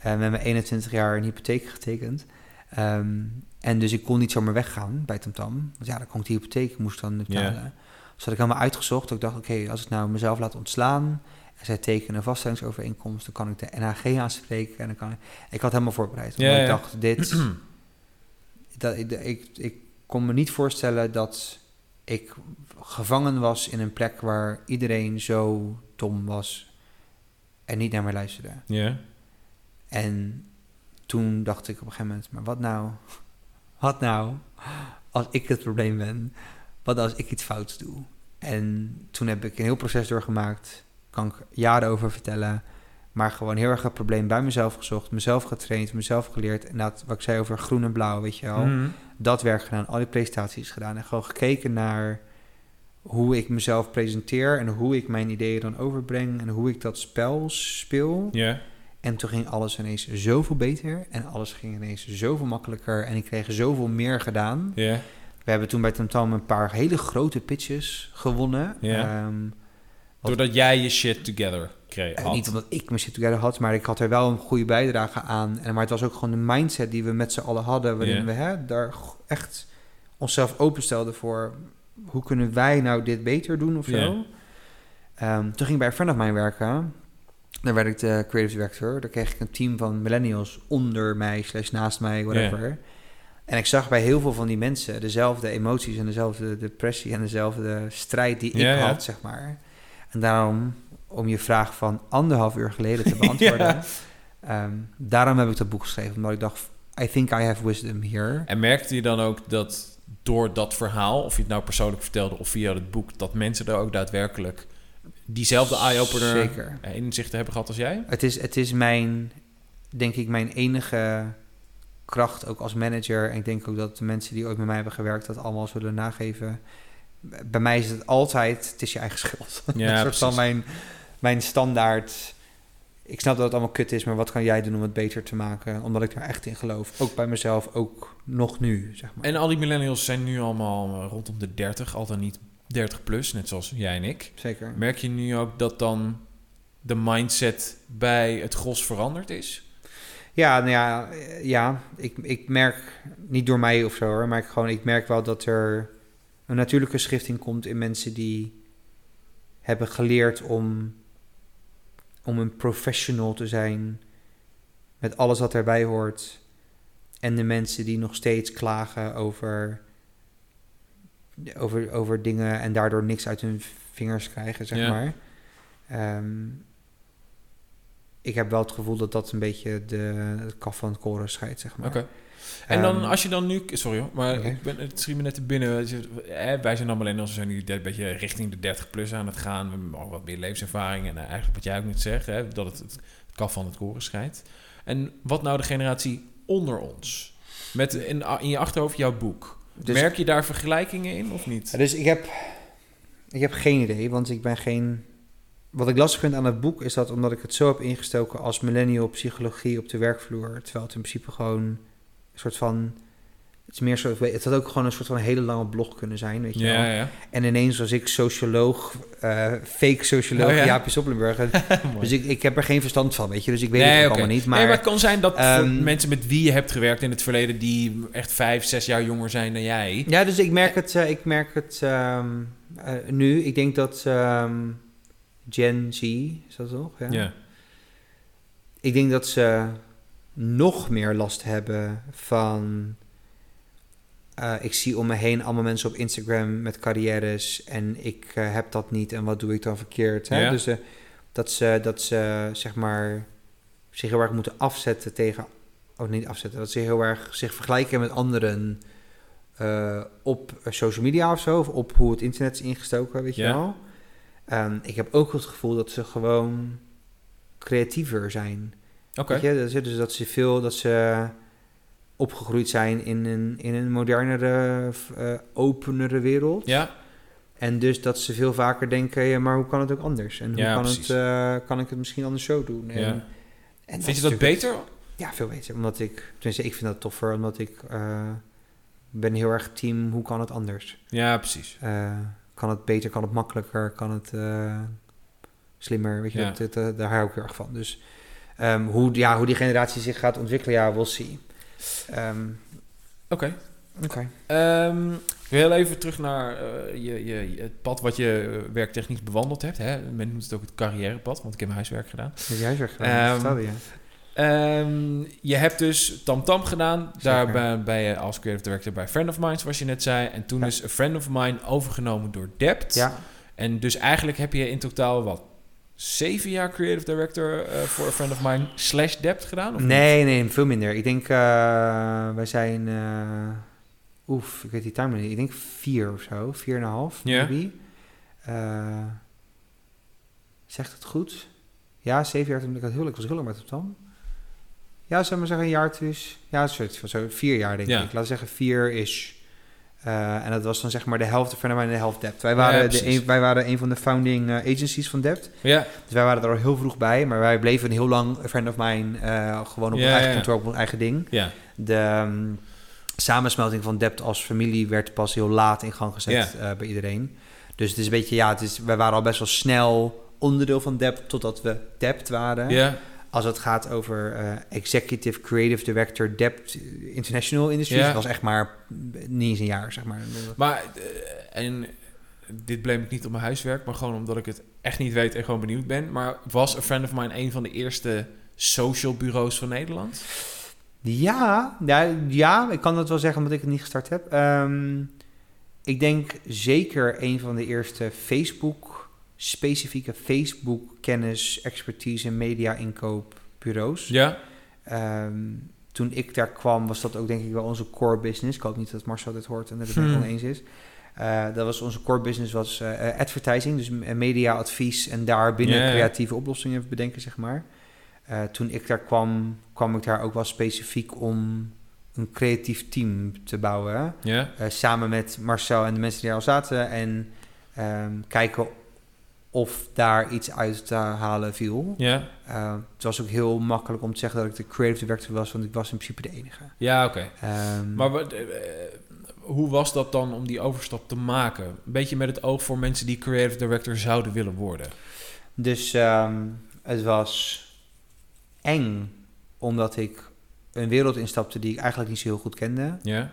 met mijn 21 jaar een hypotheek getekend. Ehm, en dus ik kon niet zomaar weggaan bij TamTam. Want ja, dan kon ik die hypotheek, moest dan betalen. Dus had ik helemaal uitgezocht. Ik dacht, oké, als ik nou mezelf laat ontslaan... zij tekenen een vaststellingsovereenkomst... dan kan ik de NHG aanspreken. En dan kan ik... Ik had helemaal voorbereid. Ja. ik dacht, dit... <clears throat> dat, ik, ik, ik kon me niet voorstellen dat ik gevangen was in een plek... waar iedereen zo dom was... en niet naar mij luisterde. Ja. En toen dacht ik op een gegeven moment, maar wat nou? <laughs> Wat nou als ik het probleem ben? Wat als ik iets fouts doe? En toen heb ik een heel proces doorgemaakt. Kan ik jaren over vertellen. Maar gewoon heel erg het probleem bij mezelf gezocht. Mezelf getraind, mezelf geleerd. En dat wat ik zei over groen en blauw, weet je wel. Mhm. Dat werk gedaan, al die presentaties gedaan. En gewoon gekeken naar hoe ik mezelf presenteer. En hoe ik mijn ideeën dan overbreng. En hoe ik dat spel speel. Ja. En toen ging alles ineens zoveel beter. En alles ging ineens zoveel makkelijker. En ik kreeg zoveel meer gedaan. Ja. We hebben toen bij Tamtam een paar hele grote pitches gewonnen. Ja. Ehm, Doordat jij je shit together kreeg. had. niet omdat ik mijn shit together had, maar ik had er wel een goede bijdrage aan. En, maar het was ook gewoon de mindset die we met z'n allen hadden. Waarin we hè, daar echt onszelf openstelden voor... hoe kunnen wij nou dit beter doen of zo. Ehm, toen ging ik bij een friend of mine werken. Daar werd ik de creative director. Daar kreeg ik een team van millennials onder mij, slash naast mij, whatever. En ik zag bij heel veel van die mensen dezelfde emoties en dezelfde depressie en dezelfde strijd die ik had, zeg maar. En daarom, om je vraag van anderhalf uur geleden te <laughs> beantwoorden, Ja. ehm, daarom heb ik dat boek geschreven. Omdat ik dacht, I think I have wisdom here. En merkte je dan ook dat door dat verhaal, of je het nou persoonlijk vertelde of via het boek, dat mensen er ook daadwerkelijk diezelfde eye-opener eh, inzichten hebben gehad als jij? Het is, het is mijn, denk ik, mijn enige kracht ook als manager. En ik denk ook dat de mensen die ooit met mij hebben gewerkt dat allemaal zullen nageven. Bij mij is het altijd, het is je eigen schuld. Ja, <laughs> van precies. mijn, mijn standaard. Ik snap dat het allemaal kut is, maar wat kan jij doen om het beter te maken? Omdat ik daar echt in geloof. Ook bij mezelf, ook nog nu, zeg maar. En al die millennials zijn nu allemaal eh, rondom de 30, al dan niet 30 plus, net zoals jij en ik. Zeker. Merk je nu ook dat dan de mindset bij het gros veranderd is? Ja, nou ja, eh, ja ik, ik merk, niet door mij of zo hoor, maar ik, gewoon, ik merk wel dat er een natuurlijke schifting komt in mensen die hebben geleerd om, om een professional te zijn met alles wat erbij hoort. En de mensen die nog steeds klagen over, over, over dingen en daardoor niks uit hun vingers krijgen, zeg Ja. maar. Ehm, ik heb wel het gevoel dat dat een beetje de, het kaf van het koren scheidt, zeg maar. Oké. En dan, Ehm, als je dan nu... Sorry hoor, maar ik ben, het schiet me net te binnen. Eh, Wij zijn dan millennials, we zijn nu een beetje richting de 30 plus aan het gaan. We hebben ook wat meer levenservaring. En eh, eigenlijk wat jij ook net zegt, hè, dat het het kaf van het koren scheidt. En wat nou de generatie onder ons? Met in, in je achterhoofd jouw boek. Dus- Merk je daar vergelijkingen in of niet? Dus ik heb, ik heb geen idee, want ik ben geen... Wat ik lastig vind aan het boek is dat omdat ik het zo heb ingestoken als millennial psychologie op de werkvloer, terwijl het in principe gewoon soort van... Het, is meer zo, het had ook gewoon een soort van hele lange blog kunnen zijn, weet je wel. Ja, ja. En ineens was ik socioloog, eh, fake socioloog, Oh ja? Jaapje Soppelenburg. <laughs> Mooi. dus ik, ik heb er geen verstand van, weet je. Dus ik weet Nee, het ook allemaal niet. nee, maar het kan zijn dat ehm, mensen met wie je hebt gewerkt in het verleden... die echt vijf, zes jaar jonger zijn dan jij... ja, dus ik merk het, eh, ik merk het ehm, eh, nu. Ik denk dat ehm, Gen Z, is dat toch? Ja. Ik denk dat ze nog meer last hebben van. eh, ik zie om me heen allemaal mensen op Instagram met carrières en ik eh, heb dat niet en wat doe ik dan verkeerd? Hè? Ja. Dus eh, dat, ze, dat ze zeg maar zich heel erg moeten afzetten tegen. Oh, niet afzetten. Dat ze heel erg zich vergelijken met anderen op social media of zo, of op hoe het internet is ingestoken, weet je wel. Ehm, ik heb ook het gevoel dat ze gewoon creatiever zijn. Oké. Is- dus dat ze veel, dat ze opgegroeid zijn in een, in een modernere, eh, openere wereld. Ja, En dus dat ze veel vaker denken, ja, maar hoe kan het ook anders? En hoe Ja, kan, precies. het, eh, kan ik het misschien anders zo doen? En, Ja. en vind je dat beter? ja, veel beter. Omdat ik, tenminste, ik vind dat toffer, omdat ik eh, ben heel erg team, hoe kan het anders? Ja, precies. Kan het beter, kan het makkelijker, kan het slimmer? Weet je, Ja. dat, dat, daar hou ik heel erg van. Dus ehm, hoe, ja, hoe die generatie zich gaat ontwikkelen, ja, we'll see. Ehm, Oké. Ehm, wil heel even terug naar eh, je, je, je- het pad wat je eh, werktechnisch bewandeld hebt. Hè? Men noemt het ook het carrièrepad, want ik heb mijn huiswerk gedaan. Heb jij huiswerk gedaan? Ehm, Dat vertelde je. Ehm, je hebt dus Tam Tam gedaan. Daar Zeker. ben, ben je als creative director bij Friend of Mine, zoals je net zei. En toen Ja. is A Friend of Mine overgenomen door Dept. Ja, En dus eigenlijk heb je in totaal wat... Zeven jaar creative director eh, voor A Friend of Mine slash Dept gedaan? Of nee, nee, veel minder. Ik denk, eh, wij zijn, eh, oef, ik weet die timer niet. Ik denk vier of zo, vier en een half, Ja. maybe. Zegt het goed? Ja, zeven jaar toen ik had heel, ik was heel lang met het dan. Ja, zullen we maar zeggen een jaar dus. Ja, zo, zo vier jaar denk Ja. ik. Laten we zeggen vier is. Eh, en dat was dan zeg maar de helft van en de helft Dept. Wij waren, de een, wij waren een van de founding eh, agencies van Dept. Ja, Dus wij waren er al heel vroeg bij, maar wij bleven heel lang een friend of mine, eh, gewoon op Ja, ons eigen ja. kantoor, op ons eigen ding. ja. De ehm, samensmelting van Dept als familie werd pas heel laat in gang gezet bij iedereen. Dus het is een beetje, ja, het is, wij waren al best wel snel onderdeel van Dept totdat we Dept waren. ja. Als het gaat over eh, Executive Creative Director Dept International Industries, Ja. was echt maar niet eens een jaar, zeg maar. Maar, eh, en dit bleem ik niet op mijn huiswerk, maar gewoon omdat ik het echt niet weet en gewoon benieuwd ben. Maar was A Friend of Mine een van de eerste social bureaus van Nederland? Ja, ja, ja, ik kan dat wel zeggen omdat ik het niet gestart heb. Ehm, ik denk zeker een van de eerste Facebook, specifieke Facebook kennis, expertise en media inkoopbureaus. Ja. Ehm, toen ik daar kwam was dat ook denk ik wel onze core business. Ik hoop niet dat Marcel dit hoort en dat het Hmm. oneens is. Eh, dat was onze core business was eh, eh, advertising, dus media advies en daar binnen Ja, ja. creatieve oplossingen bedenken, zeg maar. Toen ik daar kwam, kwam ik daar ook wel specifiek om een creatief team te bouwen. Ja. Eh, samen met Marcel en de mensen die er al zaten. En ehm, kijken of daar iets uit te halen viel. Ja. Eh, het was ook heel makkelijk om te zeggen dat ik de creative director was, want ik was in principe de enige. Ja, oké. Ehm, Maar wat, eh, hoe was dat dan om die overstap te maken? Een beetje met het oog voor mensen die creative director zouden willen worden. Dus ehm, het was eng, omdat ik een wereld instapte die ik eigenlijk niet zo heel goed kende. Ja.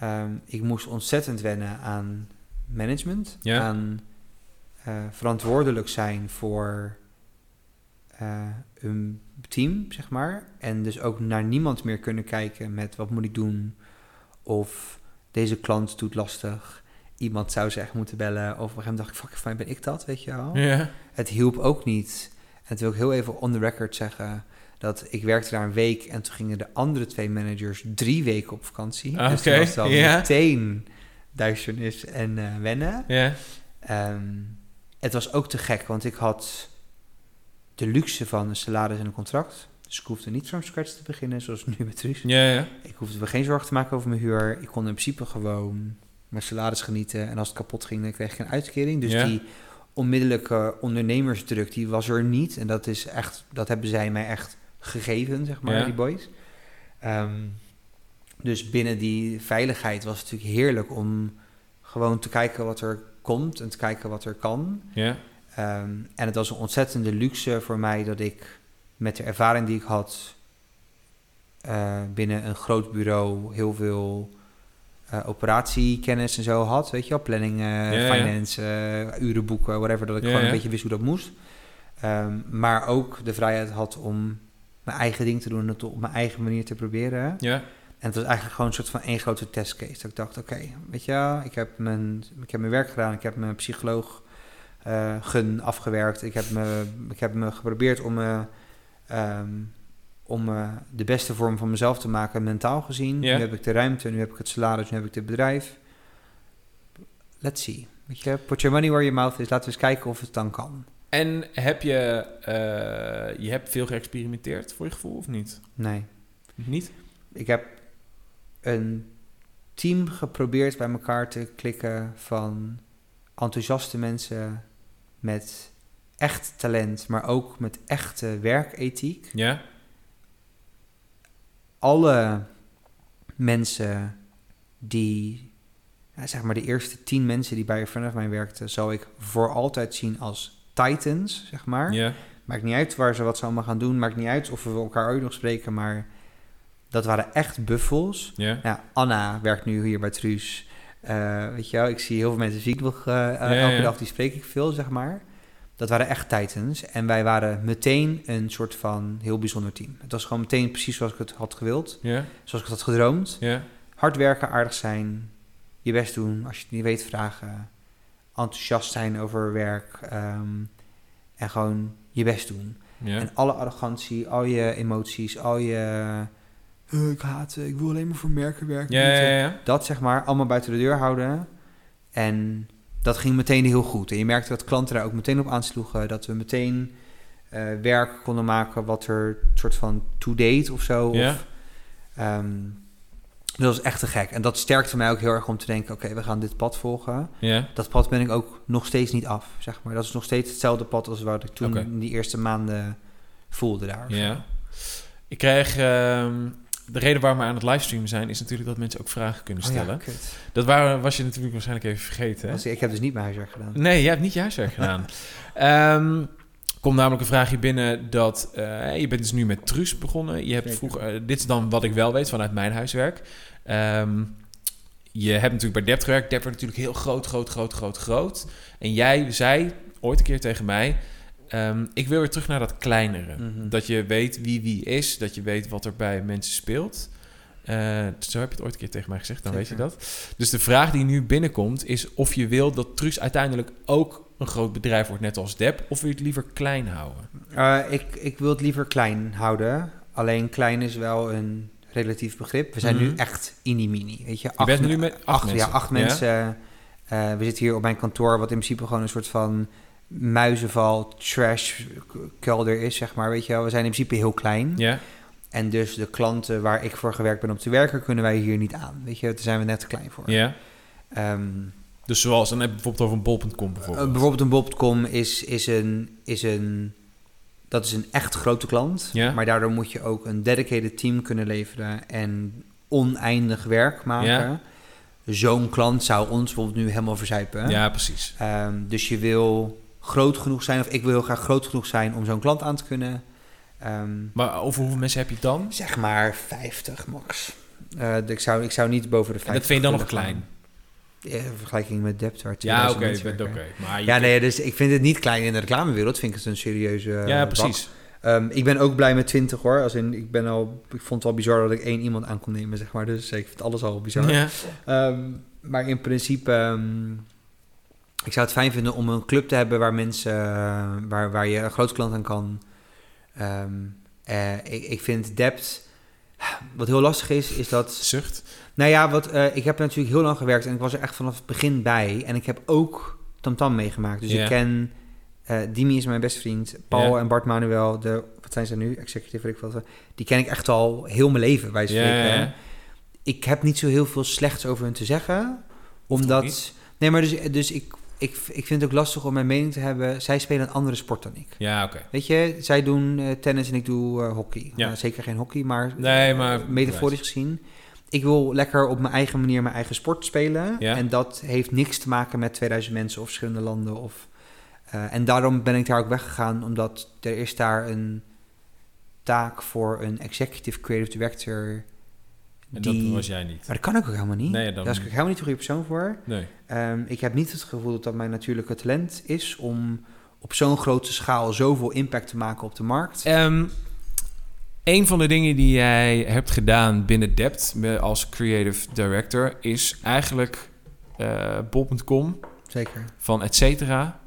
Ehm, ik moest ontzettend wennen aan management, Ja. aan eh, verantwoordelijk zijn voor eh, een team, zeg maar. En dus ook naar niemand meer kunnen kijken met wat moet ik doen of deze klant doet lastig. Iemand zou ze echt moeten bellen. Of op een gegeven moment dacht ik, fuck, fijn ben ik dat, weet je wel. Het hielp ook niet. En toen wil ik heel even on the record zeggen dat ik werkte daar een week en toen gingen de andere twee managers drie weken op vakantie. Ah, dus toen oké, was dan meteen duisternis en eh, wennen. Ja. Ehm, het was ook te gek, want ik had de luxe van een salaris en een contract. Dus ik hoefde niet from scratch te beginnen, zoals nu met Truus. Ja, ja. Ik hoefde me geen zorgen te maken over mijn huur. Ik kon in principe gewoon mijn salaris genieten. En als het kapot ging, dan kreeg ik een uitkering. Dus Ja. die onmiddellijke ondernemersdruk, die was er niet. En dat is echt, dat hebben zij mij echt gegeven, zeg maar, Ja. die boys. Ehm, dus binnen die veiligheid was het natuurlijk heerlijk om gewoon te kijken wat er komt en te kijken wat er kan. Ja. Ehm, en het was een ontzettende luxe voor mij dat ik met de ervaring die ik had eh, binnen een groot bureau heel veel eh, operatiekennis en zo had. Weet je wel, planning, ja. finance, eh, urenboeken, whatever. Dat ik Ja, gewoon een beetje wist hoe dat moest. Ehm, maar ook de vrijheid had om mijn eigen ding te doen en het op mijn eigen manier te proberen. Ja. En het was eigenlijk gewoon een soort van één grote testcase. Dat ik dacht, oké, weet je, ik heb, mijn, ik heb mijn werk gedaan. Ik heb mijn psycholoog eh, gun afgewerkt. Ik heb me, ik heb me geprobeerd om, me, ehm, om me de beste vorm van mezelf te maken, mentaal gezien. Nu heb ik de ruimte, nu heb ik het salaris, nu heb ik het bedrijf. Let's see. Weet je, put your money where your mouth is. Laten we eens kijken of het dan kan. En heb je, eh, je hebt veel geëxperimenteerd voor je gevoel of niet? Nee. Niet? Ik heb een team geprobeerd bij elkaar te klikken van enthousiaste mensen met echt talent, maar ook met echte werkethiek. Ja. Alle mensen die, ja, zeg maar de eerste tien mensen die bij of mine werkten, zal ik voor altijd zien als titans, zeg maar. Ja. Maakt niet uit waar ze wat ze allemaal gaan doen, maakt niet uit of we elkaar ooit nog spreken, maar dat waren echt buffels. Ja. Ja, Anna werkt nu hier bij Truus. Eh, weet je wel, ik zie heel veel mensen zie ik nog eh, Ja, elke ja. dag, die spreek ik veel, zeg maar. Dat waren echt titans. En wij waren meteen een soort van heel bijzonder team. Het was gewoon meteen precies zoals ik het had gewild. Zoals ik het had gedroomd. Hard werken, aardig zijn. Je best doen. Als je het niet weet, vragen. Enthousiast zijn over werk. ehm, en gewoon je best doen. En alle arrogantie, al je emoties, al je... "Eh, ik haat, ik wil alleen maar voor merken werken. Ja, niet, ja, eh, ja. dat zeg maar allemaal buiten de deur houden. En dat ging meteen heel goed. En je merkte dat klanten daar ook meteen op aansloegen. Dat we meteen eh, werk konden maken wat er soort van to-date of zo. Ja. Of, ehm, dat was echt te gek. En dat sterkte mij ook heel erg om te denken... oké, we gaan dit pad volgen. Dat pad ben ik ook nog steeds niet af, zeg maar. Dat is nog steeds hetzelfde pad als wat ik toen in die eerste maanden voelde daar. Ja. Ik krijg... ehm, de reden waarom we aan het livestreamen zijn... is natuurlijk dat mensen ook vragen kunnen Oh ja, stellen. Dat waren, was je natuurlijk waarschijnlijk even vergeten. Hè? Ik heb dus niet mijn huiswerk gedaan. Nee, jij hebt niet je huiswerk <laughs> gedaan. Ehm komt namelijk een vraagje binnen dat... eh, je bent dus nu met Truus begonnen. Je hebt vroeger... eh, dit is dan wat ik wel weet vanuit mijn huiswerk. Ehm, je hebt natuurlijk bij Dept gewerkt. Dept werd natuurlijk heel groot, groot, groot, groot, groot. En jij zei ooit een keer tegen mij... ehm, ik wil weer terug naar dat kleinere. Mhm. Dat je weet wie wie is. Dat je weet wat er bij mensen speelt. Eh, zo heb je het ooit een keer tegen mij gezegd, dan weet je dat. Dus de vraag die nu binnenkomt is of je wil dat Truus uiteindelijk ook een groot bedrijf wordt, net als Deb, of wil je het liever klein houden? Eh, ik, ik wil het liever klein houden. Alleen klein is wel een relatief begrip. We zijn Mhm. nu echt mini-mini. Weet je, Je bent me- nu met acht, acht, mensen. Ja, acht mensen. Eh, we zitten hier op mijn kantoor, wat in principe gewoon een soort van muizenval, trash kelder is, zeg maar. Weet je wel, we zijn in principe heel klein. Ja, En dus de klanten waar ik voor gewerkt ben om te werken, kunnen wij hier niet aan. Weet je, daar zijn we net te klein voor. ja. Ehm, Dus zoals, dan heb je bijvoorbeeld over een bol.com bijvoorbeeld. Eh, bijvoorbeeld een Bob.com is, is, een, is een... Dat is een echt grote klant. Ja. Maar daardoor moet je ook een dedicated team kunnen leveren... en oneindig werk maken. Ja. Zo'n klant zou ons bijvoorbeeld nu helemaal verzuipen. Ja, precies. Ehm, dus je wil groot genoeg zijn... of ik wil heel graag groot genoeg zijn om zo'n klant aan te kunnen. Ehm, Maar over hoeveel mensen heb je het dan? zeg maar 50 max. Eh, ik, zou, ik zou niet boven de 50 En dat vind je dan nog klein? Ja, in vergelijking met Dept, waar Ja, 2000 oké, oké. werken. Maar Ja, nee, dus ik vind het niet klein in de reclamewereld. Vind ik het een serieuze. eh, ja, precies. Ehm, ik ben ook blij met 20 hoor. Als in, ik, ben al, ik vond het wel bizar dat ik één iemand aan kon nemen, zeg maar. Dus ik vind alles al bizar. Ja. Ehm, maar in principe, ik zou het fijn vinden om een club te hebben waar mensen, eh, waar, waar je een groot klant aan kan. Ehm, eh, ik, ik vind Dept, wat heel lastig is, is dat Zucht. nou ja, wat, eh, ik heb natuurlijk heel lang gewerkt en ik was er echt vanaf het begin bij. En ik heb ook Tamtam meegemaakt. Dus ik ken... eh Dimi is mijn beste vriend. Paul en Bart Manuel, de, wat zijn ze nu? Executive, weet ik wat. Die ken ik echt al heel mijn leven, bij ja. Ik heb niet zo heel veel slechts over hun te zeggen. Omdat... Nee, maar dus, dus ik, ik, ik vind het ook lastig om mijn mening te hebben. Zij spelen een andere sport dan ik. Ja, oké. Weet je, zij doen eh, tennis en ik doe eh, hockey. Ja. Nou, zeker geen hockey, maar, Nee, maar- eh, metaforisch gezien. Ik wil lekker op mijn eigen manier mijn eigen sport spelen. Ja. En dat heeft niks te maken met 2000 mensen of verschillende landen. Of, en daarom ben ik daar ook weggegaan, omdat er is daar een taak voor een executive creative director. En die... dat was jij niet. Maar dat kan ik ook helemaal niet. Nee, dan- Daar is ik helemaal niet de goede persoon voor. Nee. Ehm, ik heb niet het gevoel dat dat mijn natuurlijke talent is om op zo'n grote schaal zoveel impact te maken op de markt. Ehm, een van de dingen die jij hebt gedaan binnen Dept als creative director is eigenlijk eh bol.com Zeker. van et cetera.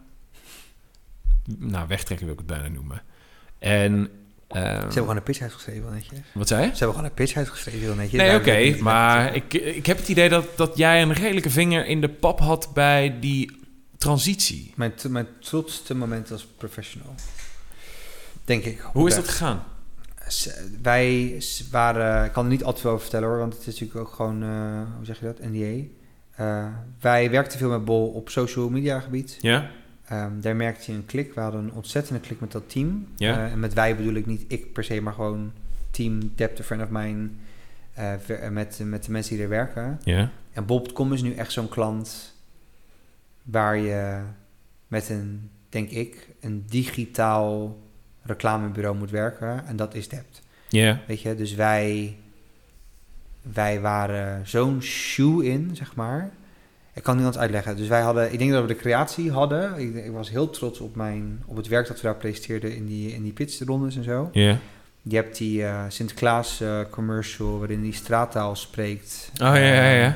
Nou, wegtrekken wil ik het bijna noemen. En ehm, Ze hebben gewoon een pitch uitgeschreven, heel netjes. wat zei je? Ze hebben gewoon een pitch uitgeschreven, heel netjes. Nee, oké, maar ik, ik heb het idee dat, dat jij een redelijke vinger in de pap had bij die transitie. Mijn, mijn trotste moment als professional. Denk ik. Hoe is dat gegaan? Wij waren... Ik kan er niet al te veel over vertellen hoor, want het is natuurlijk ook gewoon... eh, hoe zeg je dat? NDA. Eh, wij werkten veel met Bol op social media gebied. Ja? Ehm, daar merkte je een klik. We hadden een ontzettende klik met dat team. Ja. Eh, en met wij bedoel ik niet ik per se, maar gewoon team Depth, friend of mine. eh, ver- met, met de mensen die er werken. Ja. En En Bob.com is nu echt zo'n klant waar je met een, denk ik, een digitaal reclamebureau moet werken. En dat is Dept. Ja. Weet je, dus wij, wij waren zo'n shoe in, zeg maar. Ik kan anders uitleggen. Dus wij hadden, ik denk dat we de creatie hadden. Ik, ik was heel trots op, mijn, op het werk dat we daar presenteerden in die, in die pitchrondes en zo. Ja. Je hebt die eh, Sinterklaas eh, commercial waarin die straattaal spreekt. Oh, ja, ja, ja. Eh,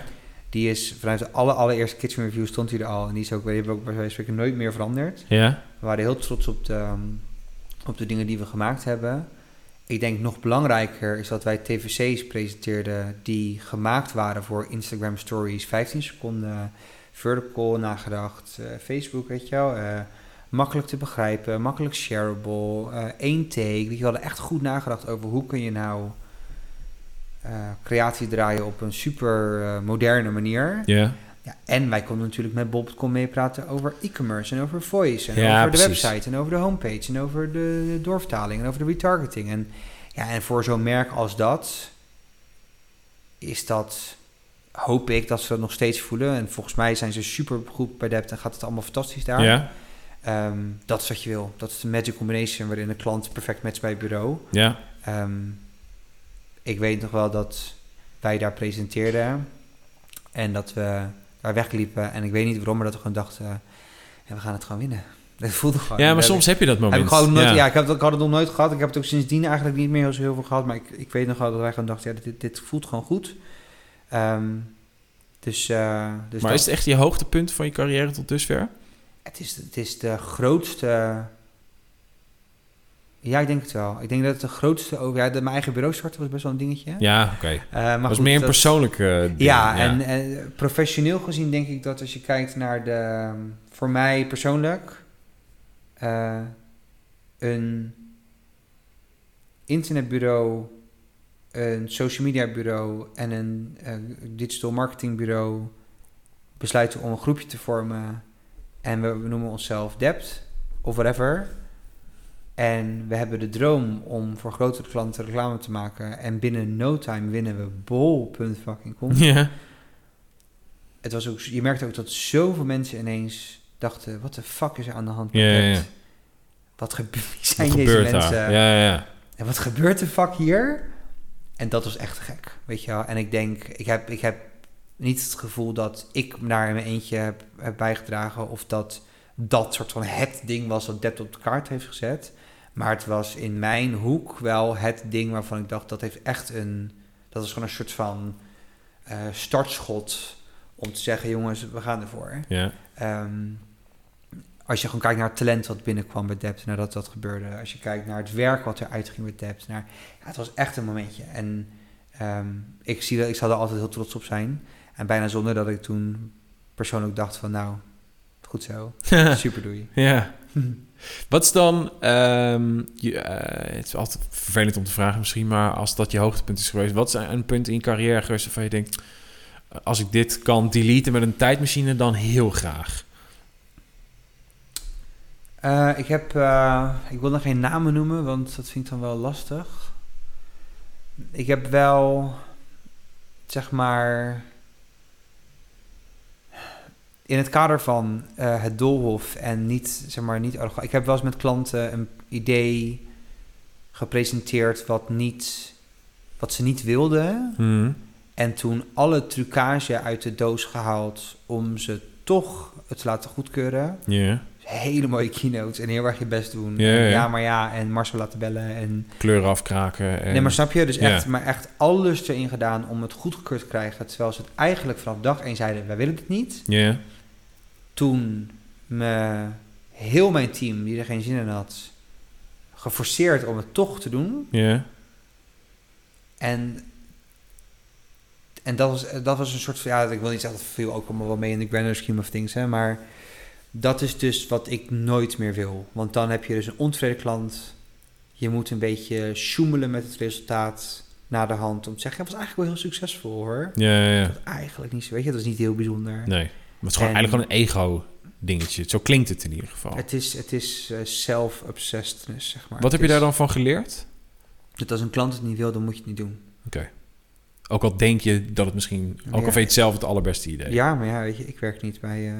die is vanuit de alle, allereerste kitchen review stond hij er al. En die is ook, die hebben we ook bij wijze nooit meer veranderd. Ja. We waren heel trots op de, ehm, op de dingen die we gemaakt hebben. Ik denk nog belangrijker is dat wij tvc's presenteerden die gemaakt waren voor Instagram stories. 15 seconden, vertical nagedacht, eh, Facebook, weet je wel. eh, makkelijk te begrijpen, makkelijk shareable, eh één take. We hadden echt goed nagedacht over hoe kun je nou creatie draaien op een super moderne manier. Ja. Ja, en wij konden natuurlijk met Bob.com meepraten over e-commerce en over voice en Ja, over de website en over de homepage en over de doorvertaling en over de retargeting. En, ja, en voor zo'n merk als dat is dat, hoop ik dat ze dat nog steeds voelen. En volgens mij zijn ze super goed bij Dept en gaat het allemaal fantastisch daar. Ja. Ehm, dat is wat je wil. Dat is de magic combination waarin de klant perfect matcht bij het bureau. Ja. Ehm, ik weet nog wel dat wij daar presenteerden en dat we daar wegliepen. En ik weet niet waarom, maar dat we gewoon dachten, ja, we gaan het gewoon winnen. <laughs> Dat voelde gewoon. Ja, maar Dat soms heb je dat heb moment. ik gewoon nooit, ja. ja. ik, heb, het- ik had het nog nooit gehad. Ik heb het ook sindsdien eigenlijk niet meer zo heel veel gehad. Maar ik, ik weet nog wel dat wij gewoon dachten, ja, dit, dit voelt gewoon goed. Ehm, dus eh, dus Maar dat- is het echt je hoogtepunt van je carrière tot dusver? het, is, het is de grootste... Ja, ik denk het wel. Ik denk dat het de grootste... Ook, ja, de, mijn eigen bureau starten was best wel een dingetje. Ja, oké. Eh, maar Dat was goed, meer een dat- persoonlijke ding. Ja, en eh, professioneel gezien denk ik dat als je kijkt naar de... Voor mij persoonlijk... eh, een internetbureau, een social media bureau en een eh, digital marketing bureau besluiten om een groepje te vormen. En we, we noemen onszelf Dept of whatever. En we hebben de droom om voor grotere klanten reclame te maken. En binnen no time winnen we bol.fucking.com. Ja. Het was ook, je merkte ook dat zoveel mensen ineens dachten: wat de fuck is er aan de hand Ja, ja? Wat gebe- wie zijn Wat deze gebeurt mensen? daar? Ja, ja, ja. En wat gebeurt de fuck hier? En dat was echt gek, weet je wel. En ik denk, ik heb, ik heb niet het gevoel dat ik daar in mijn eentje heb, heb bijgedragen... of dat dat soort van het ding was dat Dept op de kaart heeft gezet. Maar het was in mijn hoek wel het ding waarvan ik dacht... dat heeft echt een... dat is gewoon een soort van eh, startschot om te zeggen... jongens, we gaan ervoor. ja. Ehm, als je gewoon kijkt naar het talent wat binnenkwam bij Dept, nadat dat gebeurde. Als je kijkt naar het werk wat er uitging bij Dept. Naar, ja, het was echt een momentje. En ehm, ik, zie dat, ik zal er altijd heel trots op zijn. En bijna zonder dat ik toen persoonlijk dacht van nou, goed zo. <laughs> Super doei. ja. Wat is dan... ehm, je, eh, het is altijd vervelend om te vragen misschien, maar als dat je hoogtepunt is geweest... wat is een punt in je carrière geweest waarvan je denkt... als ik dit kan deleten met een tijdmachine, dan heel graag. Eh, ik heb, eh, ik wil nog geen namen noemen, want dat vind ik dan wel lastig. Ik heb wel, zeg maar, in het kader van eh, het doolhof en niet, zeg maar, niet. Ik heb wel eens met klanten een idee gepresenteerd wat niet, wat ze niet wilden. Mhm. En toen alle trucage uit de doos gehaald om ze toch het te laten goedkeuren Ja. Hele mooie keynotes en heel erg je best doen. Ja, ja. ja, maar ja, en Marcel laten bellen. En... Kleuren afkraken. En... Nee, maar snap je? Dus Ja. echt, maar echt alles erin gedaan om het goedgekeurd te krijgen. Terwijl ze het eigenlijk vanaf dag één zeiden, wij willen dit niet. Ja. Toen me heel mijn team, die er geen zin in had, geforceerd om het toch te doen. Ja. En, en dat, was, dat was een soort van, ja, ik wil niet zeggen dat viel ook allemaal wel mee in de grander scheme of things, hè, maar dat is dus wat ik nooit meer wil. Want dan heb je dus een ontevreden klant. Je moet een beetje sjoemelen met het resultaat na de hand om te zeggen, het was eigenlijk wel heel succesvol hoor. Ja, ja, ja. Dat eigenlijk niet zo, weet je, dat is niet heel bijzonder. Nee. Maar het is gewoon En- eigenlijk gewoon een ego-dingetje. Zo klinkt het in ieder geval. Het is, het is eh, self-obsessedness, zeg maar. Wat heb je daar dan van geleerd? Dat als een klant het niet wil, dan moet je het niet doen. Oké. Ook al denk je dat het misschien... Ook al vind je het zelf het allerbeste idee. Ja, maar ja, weet je, ik werk niet bij eh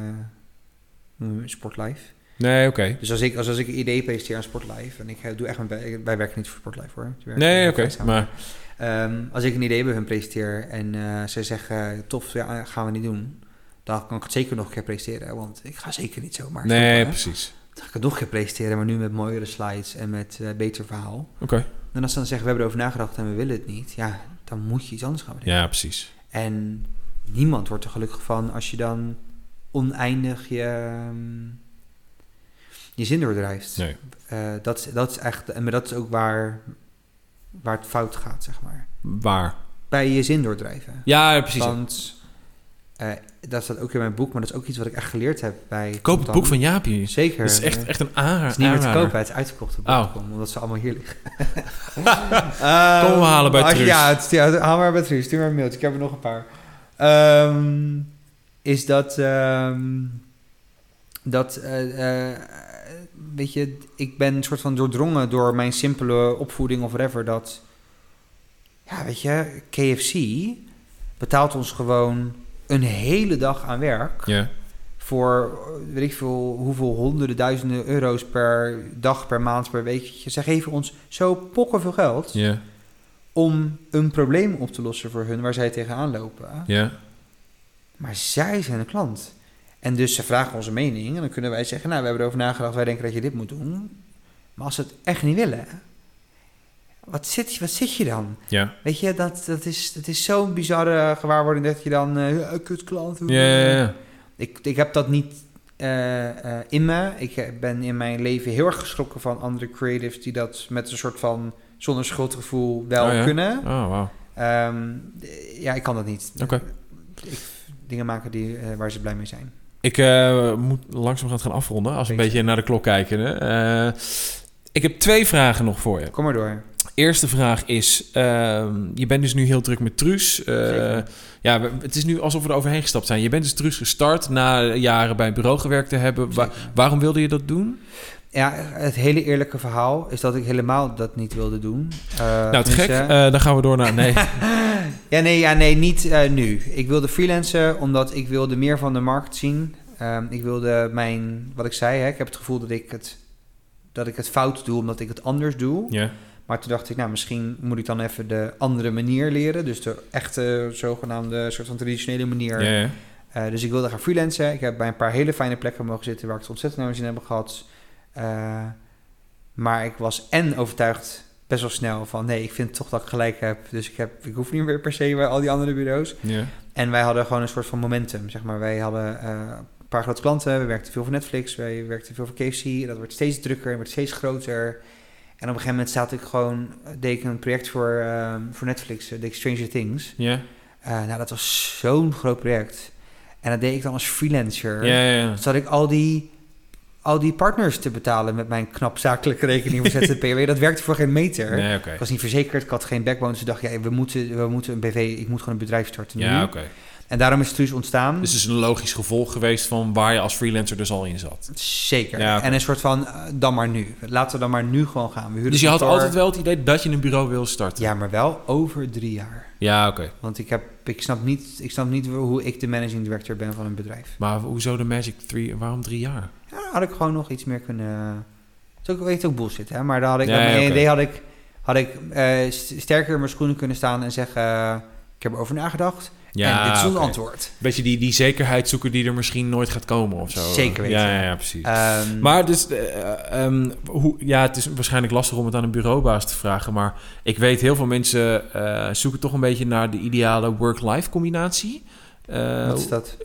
Sportlife. Nee, oké. Dus als ik, als, als ik een idee presenteer aan Sportlife... en ik eh, doe echt mijn... bij- Wij werken niet voor Sportlife, hoor. Nee, oké. Maar Ehm, als ik een idee bij hun presenteer en eh, ze zeggen... tof, ja, gaan we niet doen... dan kan ik het zeker nog een keer presenteren. Want ik ga zeker niet zomaar nee, stoppen, precies. Dan ga ik het nog een keer presenteren... maar nu met mooiere slides en met eh, beter verhaal. Oké. En als ze dan zeggen, we hebben erover nagedacht en we willen het niet... ja, dan moet je iets anders gaan bedenken. Ja, precies. En niemand wordt er gelukkig van als je dan oneindig je, ehm, je zin doordrijft. Nee. Eh, dat, is- dat is echt, en maar dat is ook waar, waar het fout gaat, zeg maar. Waar? Bij je zin doordrijven. Ja, precies. Want eh, dat staat ook in mijn boek, maar dat is ook iets wat ik echt geleerd heb bij. Koop het boek van Jaapie. Zeker. Het is echt, echt een het aanrader. is niet meer te kopen, het is uitverkocht op Oh. omdat ze allemaal hier liggen. <laughs> Kom we halen bij Truus. Ja, het, ja, haal maar bij Truus. Stuur maar een mailtje. Ik heb er nog een paar. Ehm, is dat... ehm, dat... eh, eh, weet je, ik ben een soort van doordrongen door mijn simpele opvoeding of whatever. Dat... Ja, weet je, KFC betaalt ons gewoon een hele dag aan werk Ja. voor weet ik veel hoeveel honderden duizenden euro's per dag, per maand, per week. Ze geven ons zo pokken veel geld Ja. om een probleem op te lossen voor hun waar zij tegenaan lopen. Ja. Maar zij zijn een klant. En dus ze vragen onze mening en dan kunnen wij zeggen, nou, we hebben erover nagedacht, wij denken dat je dit moet doen. Maar als ze het echt niet willen, wat zit, je- wat zit je dan? Ja. Weet je, dat, dat is, dat is zo'n bizarre gewaarwording dat je dan, ja, kut klant. Ja, ja, ja. Ik, ik heb dat niet eh, eh, in me. Ik ben in mijn leven heel erg geschrokken van andere creatives die dat met een soort van zonder schuldgevoel wel Oh ja? kunnen. Oh, wauw. Ehm, ja, ik kan dat niet. Oké. Dingen maken die, eh, waar ze blij mee zijn. Ik eh, moet langzaam gaan afronden, als we een Beetje. naar de klok kijken. Hè. Eh, ik heb twee vragen nog voor je. Kom maar door. Eerste vraag is, ehm, je bent dus nu heel druk met Truus. Ja, het is nu alsof we er overheen gestapt zijn. Je bent dus Truus gestart na jaren bij een bureau gewerkt te hebben. Wa- waarom wilde je dat doen? Ja, het hele eerlijke verhaal is dat ik helemaal dat niet wilde doen. Eh, nou, te gek. Eh, dan gaan we door naar... Nee. <laughs> Ja, nee, ja, nee niet eh, nu. Ik wilde freelancen omdat ik wilde meer van de markt zien. Ehm, ik wilde mijn, wat ik zei, hè, ik heb het gevoel dat ik het, dat ik het fout doe omdat ik het anders doe. ja. Maar toen dacht ik, nou, misschien moet ik dan even de andere manier leren. Dus de echte, zogenaamde, soort van traditionele manier. Eh, dus ik wilde gaan freelancen. Ik heb bij een paar hele fijne plekken mogen zitten waar ik het ontzettend naar mijn zin heb gehad. Eh, maar ik was en overtuigd best wel snel van nee, ik vind toch dat ik gelijk heb. Dus ik, heb, ik hoef niet meer per se bij al die andere bureaus. En wij hadden gewoon een soort van momentum. Zeg maar. Wij hadden eh, een paar grote klanten. We werkten veel voor Netflix. Wij werkten veel voor KFC. Dat werd steeds drukker en werd steeds groter. En op een gegeven moment zat ik gewoon, deed ik een project voor, eh, voor Netflix, uh, The Stranger Things. Ja. Eh, nou, dat was zo'n groot project. En dat deed ik dan als freelancer. Ja, ja, ja. Zat ik al die, al die partners te betalen met mijn knap zakelijke rekening voor ZZP'er. <laughs> dat werkte voor geen meter. Nee. Ik was niet verzekerd, ik had geen backbone. Dus ik dacht, ja, we moeten, we moeten een BV, ik moet gewoon een bedrijf starten nu. Ja, oké. En daarom is Truus ontstaan. Dus het is een logisch gevolg geweest van waar je als freelancer dus al in zat. Zeker. Ja. En een soort van, eh, dan maar nu. Laten we dan maar nu gewoon gaan. We huren Dus je had altijd wel het idee dat je een bureau wil starten? Ja, maar wel over drie jaar. Ja, oké. Want ik, heb, ik, snap niet, ik snap niet hoe ik de managing director ben van een bedrijf. Maar hoezo de Magic 3? Waarom drie jaar? Had ik gewoon nog iets meer kunnen... Het is ook, weet ook bullshit, hè? Maar dan had ik, Ja, mijn ja, idee had ik, had ik eh, st- sterker in mijn schoenen kunnen staan en zeggen... ik heb erover nagedacht Ja, en dit is ons oké. antwoord. Beetje die, die zekerheid zoeken die er misschien nooit gaat komen of zo. Zeker weten. Ja, ja, ja precies. Ehm, maar dus, eh, ehm, hoe, ja, het is waarschijnlijk lastig om het aan een bureaubaas te vragen. Maar ik weet, heel veel mensen eh, zoeken toch een beetje naar de ideale work-life combinatie. Eh, wat is dat?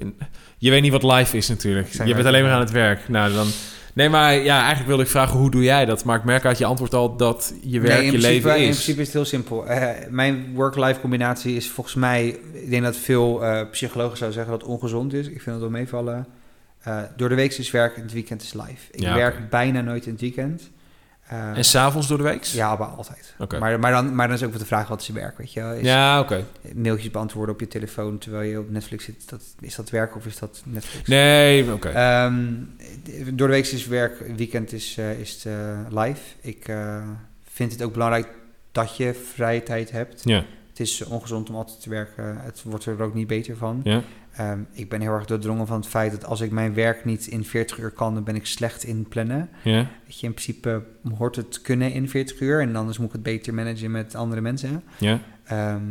Je weet niet wat live is natuurlijk. Je bent alleen maar aan het werk. Nou, dan... Nee, maar ja, eigenlijk wilde ik vragen, hoe doe jij dat? Maar ik merk uit je antwoord al dat je werk Nee, in je principe, leven In is. principe is het heel simpel. Eh, mijn work-life combinatie is volgens mij... Ik denk dat veel eh, psychologen zouden zeggen dat het ongezond is. Ik vind het wel meevallen. Door de week is werk, in het weekend is live. Ik Ja, werk bijna nooit in het weekend. Eh, En s'avonds door de week? ja, maar altijd. Maar, maar, dan, maar dan is ook weer de vraag, wat is je werk, weet je wel? Is Ja, oké. mailtjes beantwoorden op je telefoon terwijl je op Netflix zit, dat, is dat werk of is dat Netflix? Nee, oké. Ehm, door de week is werk, weekend is, eh, is het, eh, live. Ik eh, vind het ook belangrijk dat je vrije tijd hebt. ja. Het is ongezond om altijd te werken. Het wordt er ook niet beter van. Ja. Ehm, ik ben heel erg doordrongen van het feit dat als ik mijn werk niet in 40 uur kan, dan ben ik slecht in plannen. Ja. Weet je, in principe hoort het kunnen in 40 uur en anders moet ik het beter managen met andere mensen. Ja. Ehm,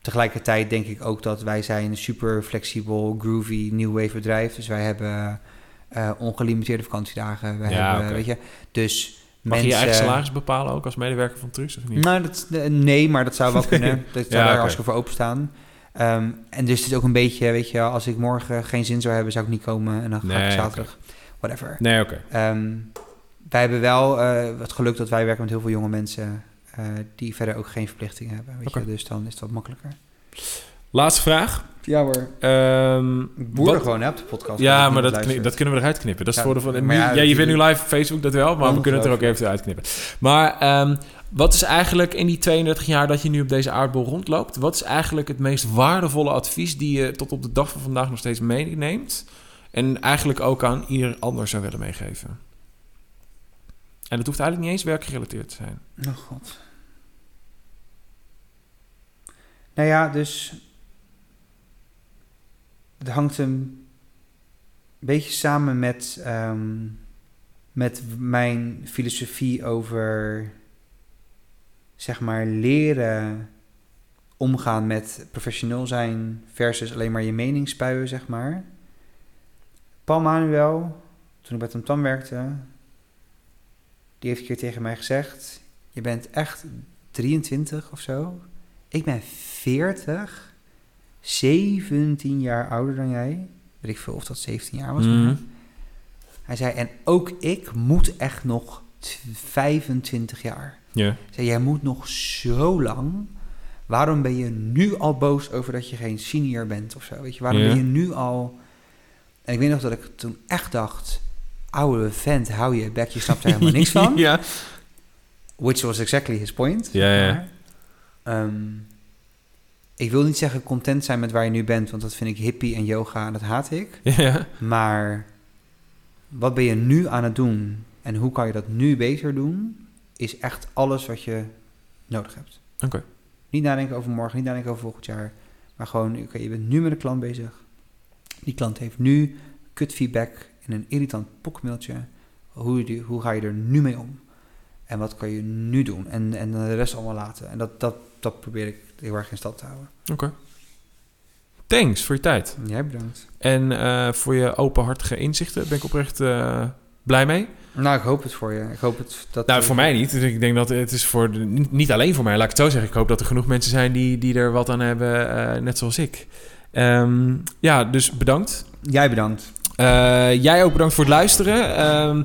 tegelijkertijd denk ik ook dat wij zijn een super flexibel, groovy, new wave bedrijf. Dus wij hebben eh, ongelimiteerde vakantiedagen. Wij Ja, hebben, weet je, dus Mag je je eigen mensen- salaris bepalen ook als medewerker van Truus of niet? Nou, dat, eh, nee, maar dat zou wel <laughs> kunnen. Dat zou Ja, daar oké. hartstikke voor openstaan. Ehm, en dus het is ook een beetje, weet je, als ik morgen geen zin zou hebben, zou ik niet komen. En dan ga Nee, ik zaterdag, whatever. Nee, oké. Ehm, wij hebben wel eh, het geluk dat wij werken met heel veel jonge mensen eh, die verder ook geen verplichtingen hebben. Weet Oké. je? Dus dan is het wat makkelijker. Laatste vraag. Ja hoor. Ehm, Ik boer er gewoon hè, op de podcast. Ja, dat maar dat, dat kunnen we eruit knippen. Dat is Ja, het voordeel van... ja, ja, je bent nu live op Facebook, dat wel. Maar we kunnen het er ook even uitknippen. Maar ehm, wat is eigenlijk in die 32 jaar dat je nu op deze aardbol rondloopt... wat is eigenlijk het meest waardevolle advies... die je tot op de dag van vandaag nog steeds meeneemt... en eigenlijk ook aan ieder ander zou willen meegeven? En dat hoeft eigenlijk niet eens werkgerelateerd te zijn. Oh god. Nou ja, dus... Het hangt een beetje samen met, ehm, met mijn filosofie over... zeg maar leren omgaan met professioneel zijn... versus alleen maar je mening spuien, zeg maar. Paul Manuel, toen ik bij Tam Tam werkte... die heeft een keer tegen mij gezegd... je bent echt 23 of zo. Ik ben 40, 17 jaar ouder dan jij. Weet ik veel of dat 17 jaar was. Mhm. Hij zei, en ook ik moet echt nog t- 25 jaar. Ja. Zei, jij moet nog zo lang. Waarom ben je nu al boos over dat je geen senior bent of zo? Weet je, waarom Ja. ben je nu al... En ik weet nog dat ik toen echt dacht... Oude vent, hou je bek, je snapt er helemaal niks <laughs> van. ja. Which was exactly his point. Ja, ja. Maar, ehm, ik wil niet zeggen content zijn met waar je nu bent, want dat vind ik hippie en yoga en dat haat ik. <laughs> ja. Maar wat ben je nu aan het doen en hoe kan je dat nu beter doen, is echt alles wat je nodig hebt. Oké. Niet nadenken over morgen, niet nadenken over volgend jaar, maar gewoon, oké, je bent nu met een klant bezig. Die klant heeft nu kut feedback in een irritant pokmailtje. Hoe, die- hoe ga je er nu mee om? En wat kan je nu doen? En, en de rest allemaal laten. En dat, dat, dat probeer ik heel erg in stand te houden. Oké. Thanks voor je tijd. Jij bedankt. En eh, voor je openhartige inzichten ben ik oprecht eh, blij mee. Nou, ik hoop het voor je. Ik hoop het dat... Nou, voor mij niet. Dus ik denk dat het is voor... De, niet- niet alleen voor mij, laat ik het zo zeggen. Ik hoop dat er genoeg mensen zijn die, die er wat aan hebben, eh, net zoals ik. Ehm, ja, dus bedankt. Jij bedankt. Eh, jij ook bedankt voor het luisteren. Ehm,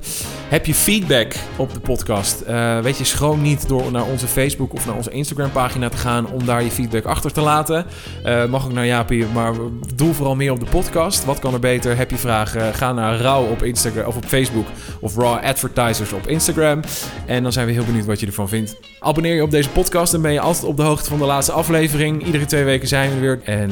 heb je feedback op de podcast? Eh, weet je, schroom niet door naar onze Facebook of naar onze Instagram pagina te gaan om daar je feedback achter te laten. Eh, mag ook naar Jaapie, maar doe vooral meer op de podcast. Wat kan er beter? Heb je vragen? Ga naar Rauw op Instagram of op Facebook of Raw Advertisers op Instagram. En dan zijn we heel benieuwd wat je ervan vindt. Abonneer je op deze podcast, dan ben je altijd op de hoogte van de laatste aflevering. Iedere twee weken zijn we er weer. En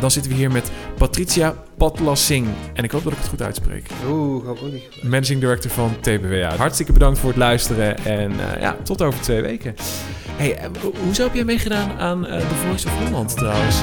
dan zitten we hier met Patricia Patlassing. En ik hoop dat ik het goed uitspreek. Oeh, grappig. Managing Director van TBWA. Hartstikke bedankt voor het luisteren. En eh, ja, tot over twee weken. hey, eh, hoezo heb jij meegedaan aan de The Voice of Holland trouwens?